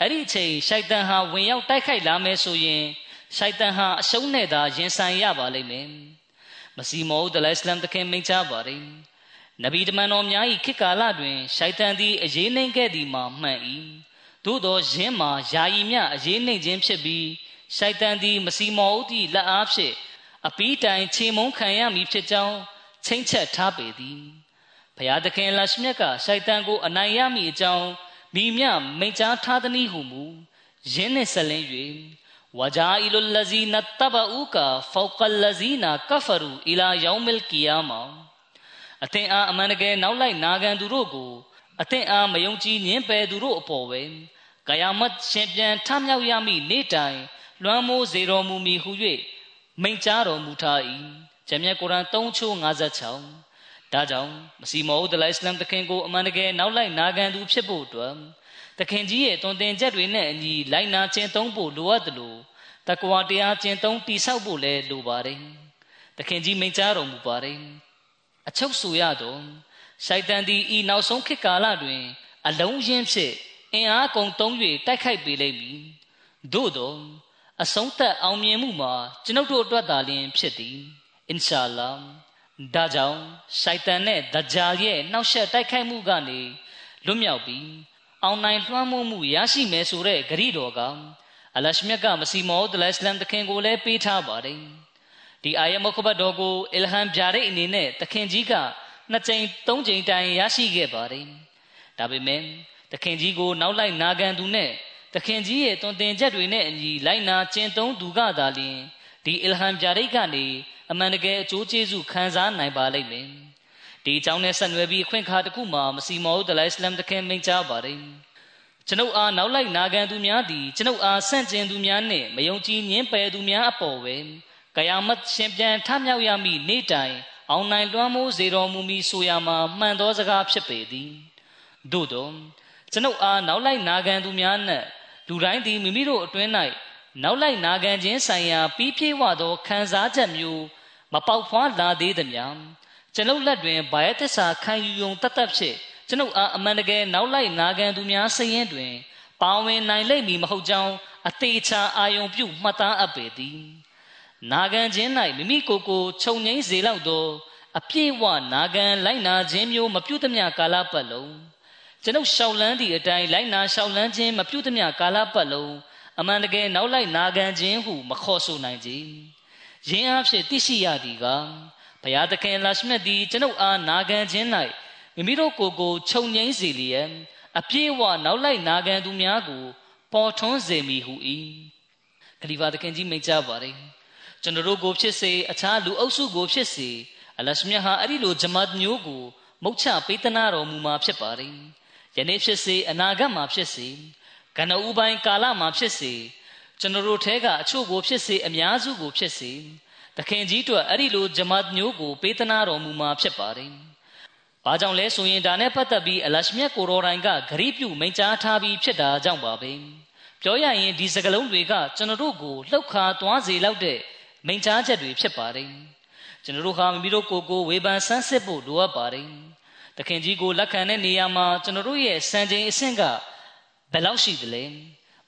အဲ့ဒီအချိန်ရှိုက်တန်ဟာဝင်ရောက်တိုက်ခိုက်လာမယ်ဆိုရင်ရှိုက်တန်ဟာအရှုံးနဲ့သာရင်ဆိုင်ရပါလိမ့်မယ်မစီမောဒလစ်လမ်တခင်မိန့်ချပါတယ်နဗီတမန်တော်များ၏ခေတ်ကာလတွင်ရှိုက်တန်သည်အရေးနှိမ့်ခဲ့သည်မှာမှန်၏ သို့သောယင်းမှာယာယီမြအရေးနှိမ့်ခြင်းဖြစ်ပြီးရှိုက်တန်သည်မစီမောဦးသည့်လက်အားဖြင့်အပီးတိုင်ခြေမုံခံရမည်ဖြစ်ကြောင်းချိန်ချက်ထားပေသည်ဘုရားသခင်လရှမြတ်ကရှိုက်တန်ကိုအနိုင်ရမည်အကြောင်းမိမြမိန့်ကြားထားသည်ဟုမူယင်းနှင့်ဆက်လင်း၍ဝဂျာအီလုလဇီနတဘအူကာဖောကလဇီနာကဖရူအီလာယောမလ်ကီယာမာအသင်အားအမှန်တကယ်နောက်လိုက်နာခံသူတို့ကိုအသင်အားမယုံကြည်ညင်းပယ်သူတို့အပေါ်ပဲ ကာယမတ်ရှင်ပြန်ထမြောက်ရမည့်နေ့တိုင်လွမ်းမိုးစေတော်မူမည်ဟု၍မိန့်ကြားတော်မူထား၏ဂျမ်မြတ်ကုရ်အာန်3ချိုး56ဒါကြောင့်မစီမောဦးဒလိုင်စလမ်တခင်ကိုအမှန်တကယ်နောက်လိုက်နာခံသူဖြစ်ဖို့အတွက်တခင်ကြီးရဲ့တွင်တင်ချက်တွေနဲ့အညီလိုက်နာကျင့်သုံးဖို့လိုအပ်တယ်လို့တကွာတရားကျင့်သုံးတိဆောက်ဖို့လည်းလိုပါတယ်တခင်ကြီးမိန့်ကြားတော်မူပါတယ်အချုပ်ဆိုရတော့ရှိုက်တန်သည်ဤနောက်ဆုံးခေတ်ကာလတွင် အလုံးရင်းဖြင့် အင်အားကုန်သုံး၍တိုက်ခိုက်ပေလိမ့်မည်သို့သောအဆုံးသက်အောင်မြင်မှုမှာကျွန်ုပ်တို့အတွက်သာလျှင်ဖြစ်သည်အင်ရှာလာဒါကြောင့်ရှိုက်တန်နဲ့ဒဂျာရဲ့နှောက်ယှက်တိုက်ခိုက်မှုကနေလွတ်မြောက်ပြီးအောင်နိုင်လွှမ်းမိုးမှုရရှိမယ်ဆိုတဲ့ဂရီတော်ကအလရှမြတ်ကမစီမောဒ်လစ်လမ်တခင်ကိုလည်းပေးထားပါတယ်ဒီအာယမုခဘတ်တော်ကိုအီလဟမ်ပြတဲ့အနေနဲ့တခင်ကြီးကနှစ်ကြိမ်သုံးကြိမ်တိုင်ရရှိခဲ့ပါတယ်ဒါပေမဲ့ တခင်ကြီးကိုနောက်လိုက်နာခံသူနဲ့တခင်ကြီးရဲ့တွင်တင်ချက်တွေနဲ့အညီလိုက်နာကျင့်သုံးသူကသာလျှင်ဒီအီလဟမ်ပြတဲ့ကနေအမှန်တကယ်အကျိုးကျေးဇူးခံစားနိုင်ပါလိမ့်မယ်ဒီအကြောင်းနဲ့ဆက်နွယ်ပြီးအခွင့်အခါတစ်ခုမှာမစီမောဒလိုင်စလမ်တခင်မိန့်ကြားပါတယ်ကျွန်ုပ်အားနောက်လိုက်နာခံသူများသည်ကျွန်ုပ်အားဆန့်ကျင်သူများနှင့်မယုံကြည်ညင်းပယ်သူများအပေါ်ပဲကယာမတ်ရှင်ပြန်ထမြောက်ရမည့်နေ့တိုင်အောင်နိုင်လွှမ်းမိုးစေတော်မူမည်ဆိုရမှာမှန်သောစကားဖြစ်ပေသည်သို့သော ကျွန်ုပ်အားနောက်လိုက်နာခံသူများနှင့်လူတိုင်းသည်မိမိတို့အတွင်း၌နောက်လိုက်နာခံခြင်းဆိုင်ရာပြီးပြည့်ဝသောခံစားချက်မျိုးမပေါက်ဖွားလာသေးသည်များကျွန်ုပ်လက်တွင်ဘာယသစ္စာခံယူယုံတတ်တတ်ဖြစ်ကျွန်ုပ်အားအမှန်တကယ်နောက်လိုက်နာခံသူများစည်ရင်တွင်ပါဝင်နိုင်လိမ့်မည်မဟုတ်ကြောင်းအသေးချာအာယုံပြုမှတ်သားအပ်ပေသည်နာခံခြင်း၌မိမိကိုယ်ကိုခြုံငိမ့်စေလောက်သောအပြည့်ဝနာခံလိုက်နာခြင်းမျိုးမပြုသမျှကာလပတ်လုံး ကျွန်ုပ်ရှောက်လန်းသည့်အတိုင်းလိုက်နာရှောက်လန်းခြင်းမပြုသမျှကာလပတ်လုံးအမှန်တကယ်နောက်လိုက်နာခံခြင်းဟုမခေါ်ဆိုနိုင်ကြ။ယင်းအဖြစ်သိရှိရသည်ကဘုရားသခင်လာရှမြတ်သည်ကျွန်ုပ်အားနာခံခြင်း၌မိမိတို့ကိုယ်ကိုခြုံငိမ့်စေလျက်အပြည့်အဝနောက်လိုက်နာခံသူများကို ပေါ်ထွန်းစေမိဟု၏ခလီဖာသခင်ကြီးမိန့်ကြားပါတယ်ကျွန်တော်တို့ကိုဖြစ်စေအခြားလူအုပ်စုကိုဖြစ်စေအလရှမြတ်ဟာအဲ့ဒီလိုဂျမတ်မျိုးကိုမုတ်ချပေးသနာတော်မူမှာဖြစ်ပါတ ယ်ယနေ့ဖြစ်စေအနာဂတ်မှာဖြစ်စေကနဦးပိုင်းကာလမှာဖြစ်စေကျွန်တော်တို့ထဲကအချို့ကိုဖြစ်စေအများစုကိုဖြစ်စေသခင်ကြီးတို့အဲ့ဒီလိုဂျမတ်မျိုးကိုပေးသနာတော်မူမှာဖြစ်ပါတယ်ဘာကြောင့်လဲဆိုရင်ဒါနဲ့ပတ်သက်ပြီးအလရှမြတ်ကိုရော်တိုင်းကဂရိပြုမိန့်ကြားထားပြီးဖြစ်တာကြောင့်ပါပဲပြောရရင်ဒီစကလုံးတွေကကျွန်တော်တို့ကိုလှုပ်ခါသွားစေလောက်တဲ့မိန့်ကြားချက်တွေဖြစ်ပါတယ်ကျွန်တော်တို့ဟာမိမိတို့ကိုယ်ကိုဝေဖန်ဆန်းစစ်ဖို့လိုအပ်ပါတယ် တခင်ကြီးကိုလက်ခံတဲ့နေရာမှာကျွန်တော်တို့ရဲ့စံချိန်အဆင့်ကဘယ်လောက်ရှိသလဲ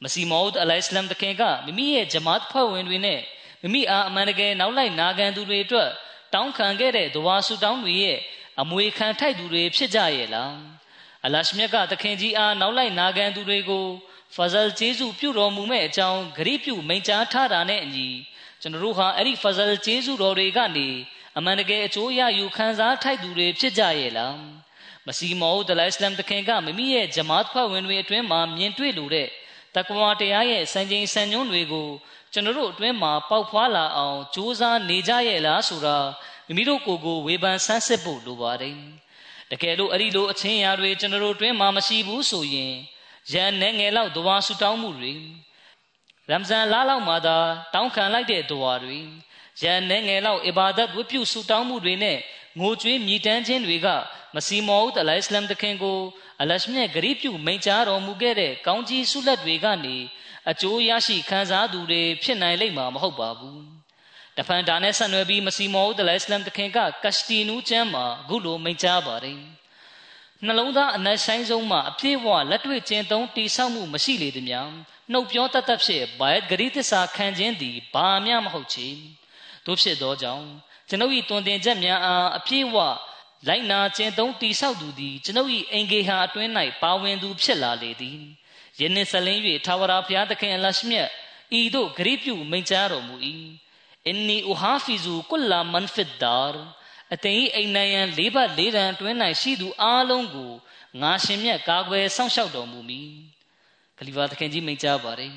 မစီမောဒ်အလိုင်စလမ်တခင်ကမိမိရဲ့ဂျမတ်ဖွဲ့ဝင်တွေနဲ့မိမိအားအမှန်တကယ်နောက်လိုက်နာခံသူတွေအတွက်တောင်းခံခဲ့တဲ့ဒဝါဆူတောင်းတွေရဲ့အမွေခံထိုက်သူတွေဖြစ်ကြရဲ့လားအလရှမြတ်ကသခင်ကြီးအားနောက်လိုက်နာခံသူတွေကိုဖဇလ်ကျေးဇူးပြုတော်မူမဲ့အကြောင်းဂရိပြုမိန့်ကြားထားတာနဲ့အညီကျွန်တော်တို့ဟာအဲ့ဒီဖဇလ်ကျေးဇူးတော်တွေကနေ အမှန်တကယ်အကျိုးရယူခံစားထိုက်သူတွေဖြစ်ကြရဲ့လားမစီမောဒလိုင်စလမ်တခင်ကမိမိရဲ့ဂျမတ်ဖွဲ့ဝင်တွေအတွင်းမှာမြင်တွေ့လို့တဲ့တကွာတရားရဲ့စံချိန်စံညွှန်းတွေကိုကျွန်တော်တို့အတွင်းမှာပေါက်ဖွာလာအောင်ကြိုးစားနေကြရဲ့လားဆိုတာမိမိတို့ကိုယ်ကိုဝေဖန်ဆန်းစစ်ဖို့လိုပါတယ်တကယ်လို့အဲ့ဒီလိုအချင်းရာတွေကျွန်တော်တို့တွင်းမှာမရှိဘူးဆိုရင်ရန်နဲ့ငယ်လောက်ဒဝါဆူတောင်းမှုတွေရမ်ဇန်လလောက်မှာသာတောင်းခံလိုက်တဲ့ဒဝါတွေ ရန်နဲ့ငယ်လောက်အီဘာဒတ်ဝတ်ပြုဆူတောင်းမှုတွေနဲ့ငိုကြွေးမြည်တမ်းခြင်းတွေကမစီမောဦးတလိုင်စလမ်တခင်ကိုအလရှမြတ်ဂရိပြုမိန့်ကြားတော်မူခဲ့တဲ့ကောင်းကြီးဆုလက်တွေကနေအကျိုးရရှိခံစားသူတွေဖြစ်နိုင်လိမ့်မှာမဟုတ်ပါဘူးတဖန်ဒါနဲ့ဆက်နွယ်ပြီးမစီမောဦးတလိုင်စလမ်တခင်ကကရှတီနူးကျမ်းမှာအခုလိုမိန့်ကြားပါတယ်နှလုံးသားအနက်ဆိုင်ဆုံးမှာအပြည့်အဝလက်တွေ့ကျင့်သုံးတိဆောက်မှုမရှိလေသည်များနှုတ်ပြောတတ်တတ်ဖြစ်ဘိုင်ဂရိသစ္စာခံခြင်းသည်ဘာမျှမဟုတ်ချေ တို့ဖြစ်သောကြောင့်ကျွန်ုပ်၏တွင်တင်ချက်များအားအပြည့်အဝလိုက်နာကျင့်သုံးတိဆောက်သူသည်ကျွန်ုပ်၏အင်္ဂေဟာအတွင်း၌ပါဝင်သူဖြစ်လာလေသည်ယနေ့ဆက်လင်း၍ထာဝရဘုရားသခင်အလရှမြတ်ဤသို့ဂရိပြုမိန့်ကြားတော်မူ၏အင်နီဥဟာဖီဇူကုလာမန်ဖစ်ဒါအသင်၏အိမ်နိုင်ရန်လေးဘတ်လေးတန်တွင်း၌ရှိသူအားလုံးကိုငါရှင်မြတ်ကာကွယ်စောင့်ရှောက်တော်မူမည်ခလီဖာသခင်ကြီးမိန့်ကြားပါတယ်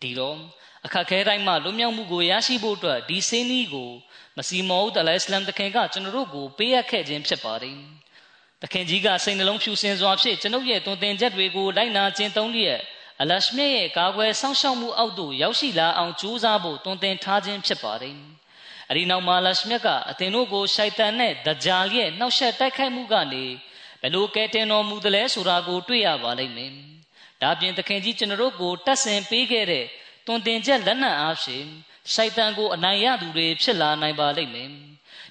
ဒီတော့ အခက်ခဲတိုင်းမှာလွတ်မြောက်မှုကိုရရှိဖို့အတွက်ဒီစင်းကြီးကိုမစီမောဦးတလိုင်စလမ်တခင်ကကျွန်တော်တို့ကိုပေးအပ်ခဲ့ခြင်းဖြစ်ပါတယ်။တခင်ကြီးကစိတ်နှလုံးဖြူစင်စွာဖြင့်ကျွန်ုပ်ရဲ့တွင်တင်ချက်တွေကိုလိုက်နာကျင့်သုံးလျက်အလရှမြတ်ရဲ့ကာကွယ်စောင့်ရှောက်မှုအောက်သို့ရောက်ရှိလာအောင်ကြိုးစားဖို့တွင်တင်ထားခြင်းဖြစ်ပါတယ်။အဲဒီနောက်မှာလရှမြတ်ကအသင်တို့ကိုရှိုက်တန်နဲ့ဒဂျာလ်ရဲ့နှောက်ယှက်တိုက်ခိုက်မှုကနေဘယ်လိုကဲတင်တော်မူသလဲဆိုတာကိုတွေ့ရပါလိမ့်မယ်။ဒါပြင်သခင်ကြီးကျွန်တော်တို့ကိုတတ်ဆင်ပေးခဲ့တဲ့ တွင်တင်ချက်လက်နက်အားဖြင့်ရှိုက်တန်ကိုအနိုင်ရသူတွေဖြစ်လာနိုင်ပါလိမ့်မယ်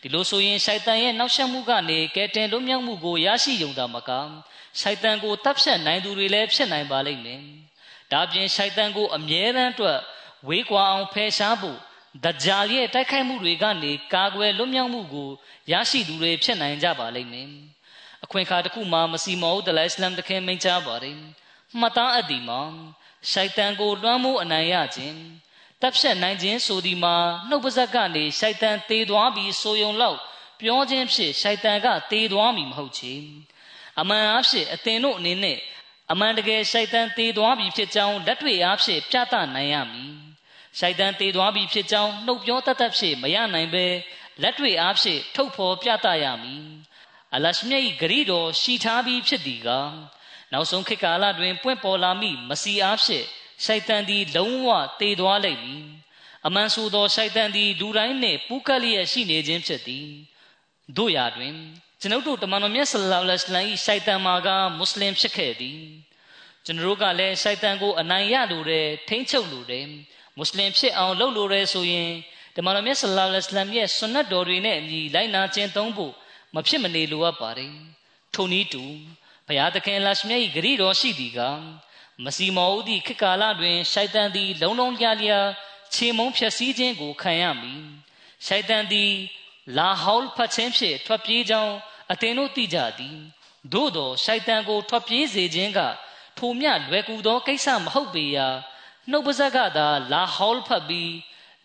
ဒီလိုဆိုရင်ရှိုက်တန်ရဲ့နောက်ဆက်မှုကနေကဲတင်လွတ်မြောက်မှုကိုရရှိုံသာမကရှိုက်တန်ကိုတပ်ဖြတ်နိုင်သူတွေလည်းဖြစ်နိုင်ပါလိမ့်မယ်ဒါပြင်ရှိုက်တန်ကိုအမြဲတမ်းအတွက်ဝေးကွာအောင်ဖယ်ရှားဖို့ဒဂျာလ်ရဲ့တိုက်ခိုက်မှုတွေကနေကာကွယ်လွတ်မြောက်မှုကိုရရှိသူတွေဖြစ်နိုင်ကြပါလိမ့်မယ်အခွင့်အခါတစ်ခုမှမစီမောဒလိုင်စလမ်တခင်မိန့်ကြားပါတယ်မှတ်သားအပ်ဒီမှာ ရှိုက်တန်ကိုလွှမ်းမိုးအနိုင်ရခြင်းတပ်ဖြတ်နိုင်ခြင်းဆိုဒီမှာနှုတ်ပါဇက်ကနေရှိုက်တန်တေသွားပြီးဆိုယုံလောက်ပြောခြင်းဖြင့်ရှိုက်တန်ကတေသွားမည်မဟုတ်ချေအမှန်အားဖြင့်အသင်တို့အနေနဲ့အမှန်တကယ်ရှိုက်တန်တေသွားပြီဖြစ်ကြောင်းလက်တွေ့အားဖြင့်ပြသနိုင်ရမည်ရှိုက်တန်တေသွားပြီဖြစ်ကြောင်းနှုတ်ပြောတတ်တတ်ဖြင့်မရနိုင်ပဲလက်တွေ့အားဖြင့်ထုတ်ဖော်ပြသရမည်အလရှမြတ်၏ဂရီတော်ရှိထားပြီးဖြစ်သည်က နောက်ဆုံးခေတ်ကာလတွင် ပွင့်ပေါ်လာမိမစီအားဖြင့်ရှိုက်တန်သည် လုံးဝတေသွားလိမ့်မည်အမှန်ဆိုသောရှိုက်တန်သည်လူတိုင်းနှင့်ပူးကပ်လျက်ရှိနေခြင်းဖြစ်သည်တို့ရာတွင်ကျွန်ုပ်တို့တမန်တော်မြတ်ဆလ္လာလဟ်အလိုင်းရှိုက်တန်မာကမွတ်စလင်ဖြစ်ခဲ့သည်ကျွန်တော်တို့ကလည်းရှိုက်တန်ကိုအနိုင်ရလိုတယ်ထိမ့်ချုပ်လိုတယ်မွတ်စလင်ဖြစ်အောင်လုပ်လိုတယ်ဆိုရင်တမန်တော်မြတ်ဆလ္လာလဟ်အလိုင်းရဲ့ဆွန်နတ်တော်တွေနဲ့အညီလိုက်နာကျင့်သုံးဖို့မဖြစ်မနေလိုအပ်ပါတယ်ထိုနည်းတူ ဘုရားသခင်အလရှမြတ်၏ဂရီတော်ရှိသည်ကမစီမောဦးသည့်ခေတ်ကာလတွင်ရှိုက်တန်သည် လုံလုံလျလျခြေမုံဖြက်စီးခြင်းကိုခံရမည်ရှိုက်တန်သည် လာဟောလ်ဖတ်ခြင်းဖြင့်ထွက်ပြေးကြောင်းအသင်တို့သိကြသည်သို့သောရှိုက်တန်ကိုထွက်ပြေးစေခြင်းကထိုမြလွယ်ကူသောကိစ္စမဟုတ်ပေရာနှုတ်ပါဇက်ကသာလာဟောလ်ဖတ်ပြီး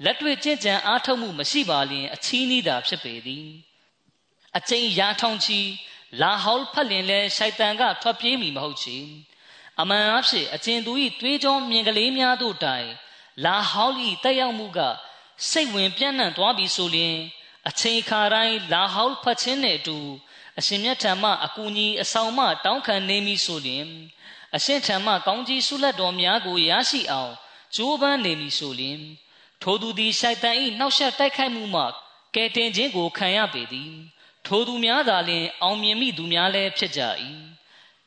လက်တွေ့ကျင့်ကြံအားထုတ်မှုမရှိပါလျင်အချီးနှီးတာဖြစ်ပေသည်အကျဉ်းရာထောင်ချီ လာဟောလ်ဖတ်လျင်လဲရှိုက်တန်ကထွက်ပြေးမိမဟုတ်ချေအမှန်အဖြစ်အကျဉ်သူ၏တွေးကြောမြင်ကလေးများတို့တိုင်လာဟောလ်၏တက်ရောက်မှုကစိတ်ဝင်ပြန့်နှံ့သွားပြီဆိုလျှင်အချိန်ခါတိုင်းလာဟောလ်ဖတ်ခြင်းနဲ့အတူအရှင်မြတ်ထံမှအကူအညီအဆောင်မှတောင်းခံနေပြီဆိုလျှင်အရှင်ထံမှကောင်းကြီးဆုလက်တော်များကိုရရှိအောင်ကြိုးပမ်းနေပြီဆိုလျှင်ထိုသူသည်ရှိုက်တန်၏နှောက်ယှက်တိုက်ခိုက်မှုမှကဲတင်ခြင်းကိုခံရပေသည် ထိုသူများသာလျှင်အောင်မြင်မိသူများလည်းဖြစ်ကြ၏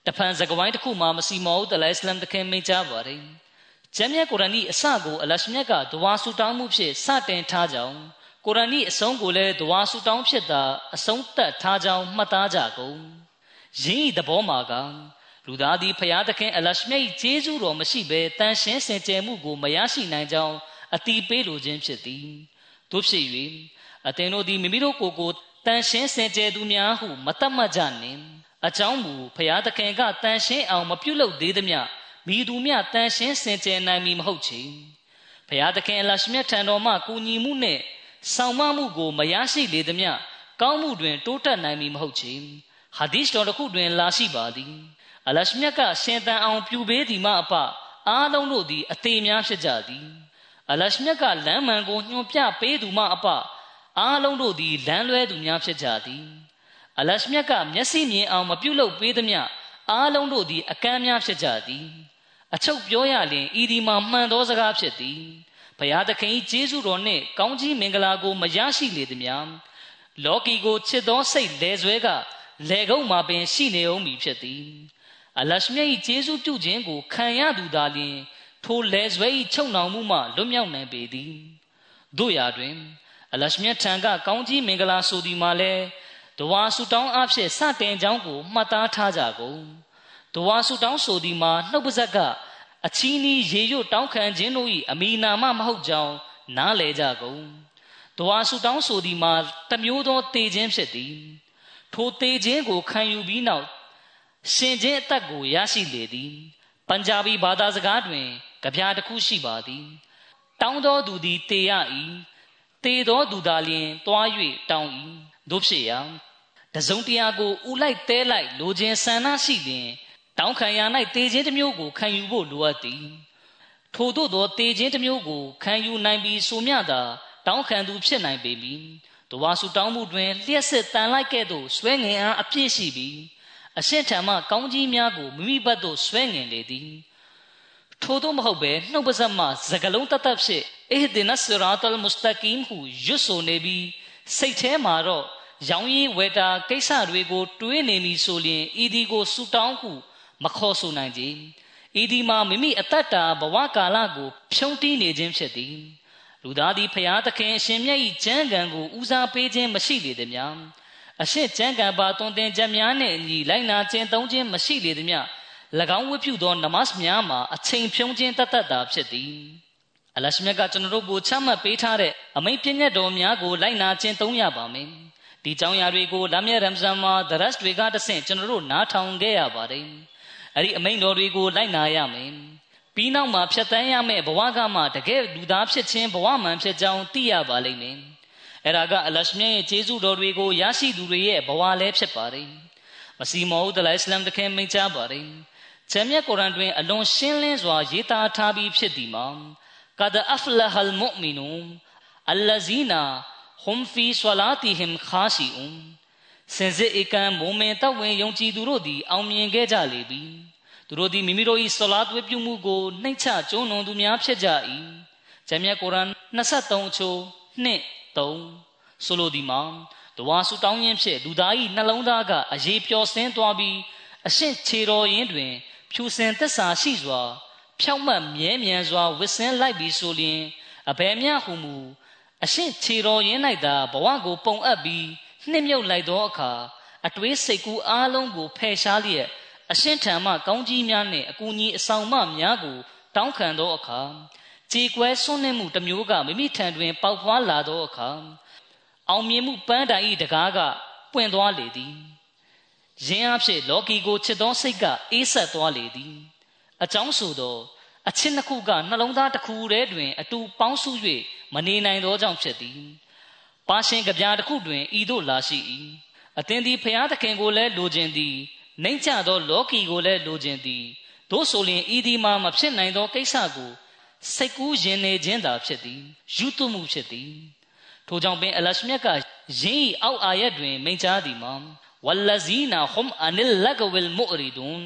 တဖန်စကဝိုင်းတစ်ခုမှမစီမောဦးတလိုင်စလမ်တခင်မိန့်ကြားပါတယ်။ကျမ်းမြတ်ကုရ်အာန်၏အစကိုအလရှမြတ်ကဒဝါဆူတောင်းမှုဖြင့်စတင်ထားကြောင်းကုရ်အာန်၏အဆုံးကိုလည်းဒဝါဆူတောင်းဖြစ်တာအဆုံးသတ်ထားကြောင်းမှတ်သားကြကုန်။ယင်း၏သဘောမှာကလူသားသည်ဖျားသခင်အလရှမြတ်၏ကျေးဇူးတော်မရှိဘဲတန်ရှင်းစင်ကြယ်မှုကိုမရရှိနိုင်ကြောင်းအတိပေးလိုခြင်းဖြစ်သည်။တို့ဖြစ်၍အသင်တို့သည်မိမိတို့ကိုယ်ကို တန်ရှင်းစင်ကြယ်သူများဟုမတတ်မှတ်ကြနှင့်။အကြောင်းမူဖျားသခင်ကတန်ရှင်းအောင်မပြုတ်လို့သေးသမျှမိသူမြတန်ရှင်းစင်ကြယ်နိုင်မည်မဟုတ်ချေဖျားသခင်အလရှမြတ်ထံတော်မှကူညီမှုနှင့်ဆောင်မမှုကိုမရရှိလေသမျှကောင်းမှုတွင်တိုးတက်နိုင်မည်မဟုတ်ချေဟာဒီစ်တော်တစ်ခုတွင်လာရှိပါသည်အလရှမြတ်ကရှင်တန်အောင်ပြုပေးသည်မှအပအားလုံးတို့သည်အသေးများဖြစ်ကြသည်အလရှမြတ်ကလမ်းမှန်ကိုညွှန်ပြပေးသူမှအပ အားလုံးတို့သည်လမ်းလွဲသူများဖြစ်ကြသည်အလရှမြတ်ကမျက်စိမြင်အောင်မပြုတ်လုပ်ပေးသမျှအားလုံးတို့သည်အကမ်းများဖြစ်ကြသည်အချုပ်ပြောရလျင်ဤဒီမှာမှန်သောစကားဖြစ်သည်ဘုရားသခင်၏ကျေးဇူးတော်နှင့်ကောင်းကြီးမင်္ဂလာကိုမရရှိလေသည်များလောကီကိုချစ်သောစိတ်လဲဆွဲကလေကုန်းမှာပင်ရှိနေအောင်မည်ဖြစ်သည်အလရှမြတ်၏ကျေးဇူးပြုခြင်းကိုခံရသူသာလျှင်ထိုလဲဆွဲ၏ချုပ်နှောင်မှုမှလွတ်မြောက်နိုင်ပေသည်တို့ရာတွင် အလရှမြတ်ထံကကောင်းကြီးမင်္ဂလာဆိုသည်မှာလည်းတဝါဆူတောင်းအဖြစ်စတင်ကြောင်းကိုမှတ်သားထားကြကုန်တဝါဆူတောင်းဆိုသည်မှာနှုတ်ပါဇက်ကအချီးနီးရေရွတ်တောင်းခံခြင်းတို့၏အမိနာမမဟုတ်ကြောင်းနားလည်ကြကုန်တဝါဆူတောင်းဆိုသည်မှာတမျိုးသောတေခြင်းဖြစ်သည်ထိုတေခြင်းကိုခံယူပြီးနောက်ရှင်ခြင်းအသက်ကိုရရှိလေသည်ပัญจာဘီဘာသာစကားတွင်ကြပြတစ်ခုရှိပါသည် တောင်းသောသူသည်တေရ၏ တေသောသူသာလျှင်တွား၍တောင်း၏တို့ဖြစ်ရာတစုံတရာကိုဥလိုက်တဲလိုက်လိုခြင်းဆန္ဒရှိလျင်တောင်းခံရ၌တေခြင်းတစ်မျိုးကိုခံယူဖို့လိုအပ်သည်ထို့သောသောတေခြင်းတစ်မျိုးကိုခံယူနိုင်ပြီးဆိုမျှသာတောင်းခံသူဖြစ်နိုင်ပေမည်တဝါစုတောင်းမှုတွင်လျှက်စစ်တန်လိုက်ကဲ့သို့ဆွဲငင်အားအပြည့်ရှိပြီးအရှင်းထံမှကောင်းကြီးများကိုမိမိဘက်သို့ဆွဲငင်လေသည် ထို့သောမဟုတ်ပဲနှုတ်ပါဆက်မှစကလုံးတတ်တတ်ဖြစ်အဟ်ဒီနဆရာတလ်မုစတကီမ်ဟုရွတ်ဆိုနေပြီးစိတ်ထဲမှာတော့ရောင်ရည်ဝေတာကိစ္စတွေကို တွေးနေပြီဆိုရင်ဤဒီကိုဆူတောင်းဟုမခေါ်ဆိုနိုင်ကြဤဒီမှာမိမိအတ္တတာဘဝကာလကို ဖြုံးတီးနေခြင်းဖြစ်သည်လူသားသည်ဖျားသခင်အရှင်မြတ်၏ကျမ်းဂန်ကိုဦးစားပေးခြင်းမရှိလေသည်များအရှင်းကျမ်းဂန်ပါတွင်တင်ချက်များနှင့်အညီလိုက်နာခြင်းသုံးခြင်းမရှိလေသည်များ၎ င်းဝတ်ပြုသောနမတ်များမှာအချိန်ဖြုံးခြင်းတတ်တတ်တာဖြစ်သည်အလရှမြတ်ကကျွန်တော်တို့ကိုချမှတ်ပေးထားတဲ့အမိန့်ပြည့်ညတ်တော်များကိုလိုက်နာခြင်းသုံးရပါမယ်ဒီကြောင်းရာတွေကိုလာမယ့်ရမ်ဇန်မှာဒရတ်တွေကတဆင့်ကျွန်တော်တို့နားထောင်ခဲ့ရပါတယ်အဲ့ဒီအမိန့်တော်တွေကိုလိုက်နာရမယ်ပြီးနောက်မှာဖြတ်တန်းရမယ့်ဘဝကမှတကယ်လူသားဖြစ်ခြင်းဘဝမှန်ဖြစ်ကြောင်းသိရပါလိမ့်မယ်အဲ့ဒါကအလရှမြတ်ရဲ့ကျေးဇူးတော်တွေကိုရရှိသူတွေရဲ့ဘဝလည်းဖြစ်ပါတယ်မစီမောဒ်အလ္လာဟ်အစ္စလမ်တခင်မိန့်ကြားပါတယ် ဂျမ်းမြတ်ကုရ်အန်တွင် အလွန်ရှင်းလင်းစွာ ရေးသားထားပြီးဖြစ်သည်မှာကဒအဖလဟ်မုအ်မီနူအလ္လဇီနာဟွမ်ဖီဆွလာတီဟင်ခါရှီအွန်စင်စစ်ဧကံမုံမင်တဝင်ယုံကြည်သူတို့သည် အောင်မြင်ခဲ့ကြလေပြီသူတို့သည်မိမိတို့၏ဆွလာသွေးပြုမှုကိုနှိမ့်ချကျုံးလွန်သူများဖြစ်ကြ၏ဂျမ်းမြတ်ကုရ်အန်23အချိုး2 3ဆိုလိုသည်မှာတဝါဆူတောင်းခြင်းဖြင့်လူသား၏နှလုံးသားကအရေးပျော်စင်းသွားပြီးအရှင်းခြေတော်ရင်းတွင် ဖြူစင်သက်စာရှိစွာ ဖြောက်မှတ်မြဲမြံစွာဝစ်စင်းလိုက်ပြီးဆိုလျင်အဘယ်မျှဟုမူအရှင်းခြေတော်ရင်း၌သာဘဝကိုပုံအပ်ပြီးနှိမ့်မြုပ်လိုက်သောအခါအတွေးစိတ်ကူးအားလုံးကိုဖယ်ရှားလျက်အရှင်းထံမှကောင်းကြီးများနှင့်အကူအညီအဆောင်မများကို တောင်းခံသောအခါကြေကွဲဆွနှင်းမှုတစ်မျိုးကမိမိထံတွင် ပေါက်ဖွာလာသောအခါအောင်မြင်မှုပန်းတိုင်၏တကားကပွင့်သွားလေသည် ယင်းအဖြစ်လောကီကိုချစ်သောစိတ်ကအေးဆက်သွားလေသည်အကြောင်းဆိုသောအချစ်နှစ်ခုကနှလုံးသားတစ်ခုတည်းတွင် အတူပေါင်းစု၍မနေနိုင်သောကြောင့်ဖြစ်သည်ပါရှင်ကြပြားတစ်ခုတွင်ဤသို့လာရှိ၏အသင်သည်ဖျားသခင်ကိုလည်းလိုချင်သည်နှိမ့်ချသောလောကီကိုလည်းလိုချင်သည်တို့ဆိုလျင်ဤဒီမှာမဖြစ်နိုင်သောကိစ္စကိုစိတ်ကူးရင်နေခြင်းသာဖြစ်သည်ယူသွမှုဖြစ်သည်ထိုကြောင့်ပင်အလရှမြတ်ကယင်း၏အောက်အာယတ်တွင်မိန့်ကြားသည်မှာ ဝလဇီနာဟွမ်အနိလလကဝလ်မူရီဒွန်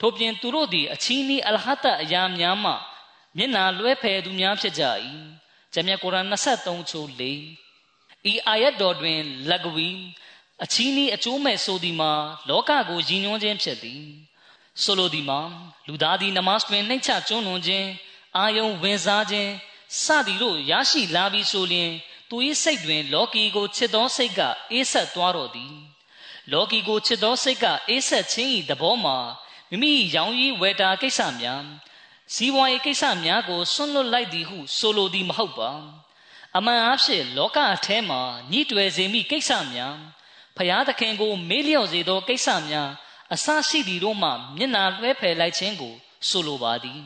ထို့ပြင်သူတို့သည်အချီးနီးအလဟတအရာများမှမျက်နာလွဲဖယ်သူများဖြစ်ကြ၏ဂျမ်းမြတ်ကုရ်အာန်23ချိုး4ဤအာယတ်တော်တွင်လကဝီအချီးနီးအကျိုးမဲ့ဆိုသည်မှာလောကကိုရည်ညွှန်းခြင်းဖြစ်သည်ဆိုလိုသည်မှာလူသားသည်နမတ်တွင်နှိမ့်ချကျွန်းလွန်ခြင်းအာယုံဝင်စားခြင်းစသည်တို့ရရှိလာပြီးဆိုလျင်သူ၏စိတ်တွင် လောကီကိုချစ်သောစိတ်ကအေးဆက်သွားတော်သည် လောကီကိုချစ်သောစိတ်ကအေးဆက်ခြင်း၏သဘောမှာမိမိရောင်ရည်ဝယ်တာကိစ္စများစီးပွားရေးကိစ္စများကိုဆွန့်လွတ်လိုက်သည်ဟု ဆိုလိုသည်မဟုတ်ပါအမှန်အဖြစ်လောကအแทမှာညှိတွယ်စေမိကိစ္စများဖျားသခင်ကို မေးလျော့စေသောကိစ္စများအစရှိသည်တို့မှမျက်နာလွှဲဖယ်လိုက်ခြင်းကို ဆိုလိုပါသည်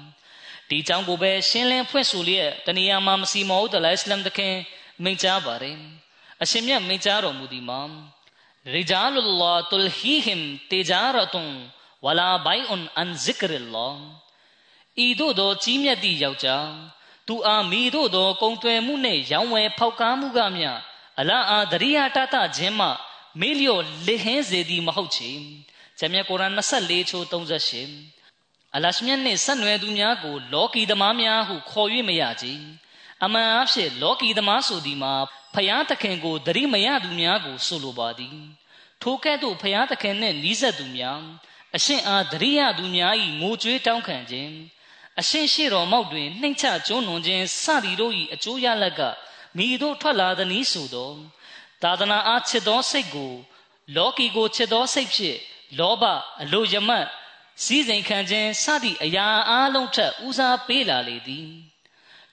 ဒီကြောင့်ကိုပဲရှင်းလင်းဖွင့်ဆိုလျက်တဏှာမှာမစီမောဒ်အလိုင်စလမ်သခင်မိန့်ကြားပါတယ်အရှင်မြတ်မိန့်ကြားတော်မူသည်မှာ ရိဂျာလုလ္လာတုလ်ဟီဟင်တေဂျာရတုံဝလာဘိုင်အွန်အန်ဇစ်ကရလောဤသို့သောကြီးမြတ်သည့်ယောက်ျားသူအားမိသို့သောကုံတွယ်မှုနှင့်ရောင်းဝယ်ဖောက်ကားမှုကမျှအလားအားဒရိယာတတခြင်းမှမေးလျော့လေဟင်းစေသည်မဟုတ်ချေဂျမ်းမြတ်ကုရ်အာန်24ချိုး38အလရှမြတ်နှင့်ဆက်နွယ်သူများကို လောကီသမားများဟုခေါ်၍မရကြအမှန်အဖြစ်လောကီသမားဆိုသည်မှာ ဖျားသခင်ကိုတရိမရသူများကိုဆိုလိုပါသည်ထိုကဲ့သို့ဖျားသခင်နှင့်နီးစပ်သူများအရှင်အားတရိယသူများ၏ငိုကြွေးတောင်းခံခြင်းအရှင်ရှိတော်မောက်တွင်နှိမ့်ချကျွန်းလွန်ခြင်းစသည်တို့၏အကျိုးရလက်ကမိတို့ထွက်လာသည်နည်းဆိုသောသာသနာအားချစ်သောစိတ်ကို လောကီကိုချစ်သောစိတ်ဖြင့်လောဘအလိုယမတ်စည်းစိမ်ခံခြင်းစသည့်အရာအလုံးထက်ဦးစားပေးလာလေသည်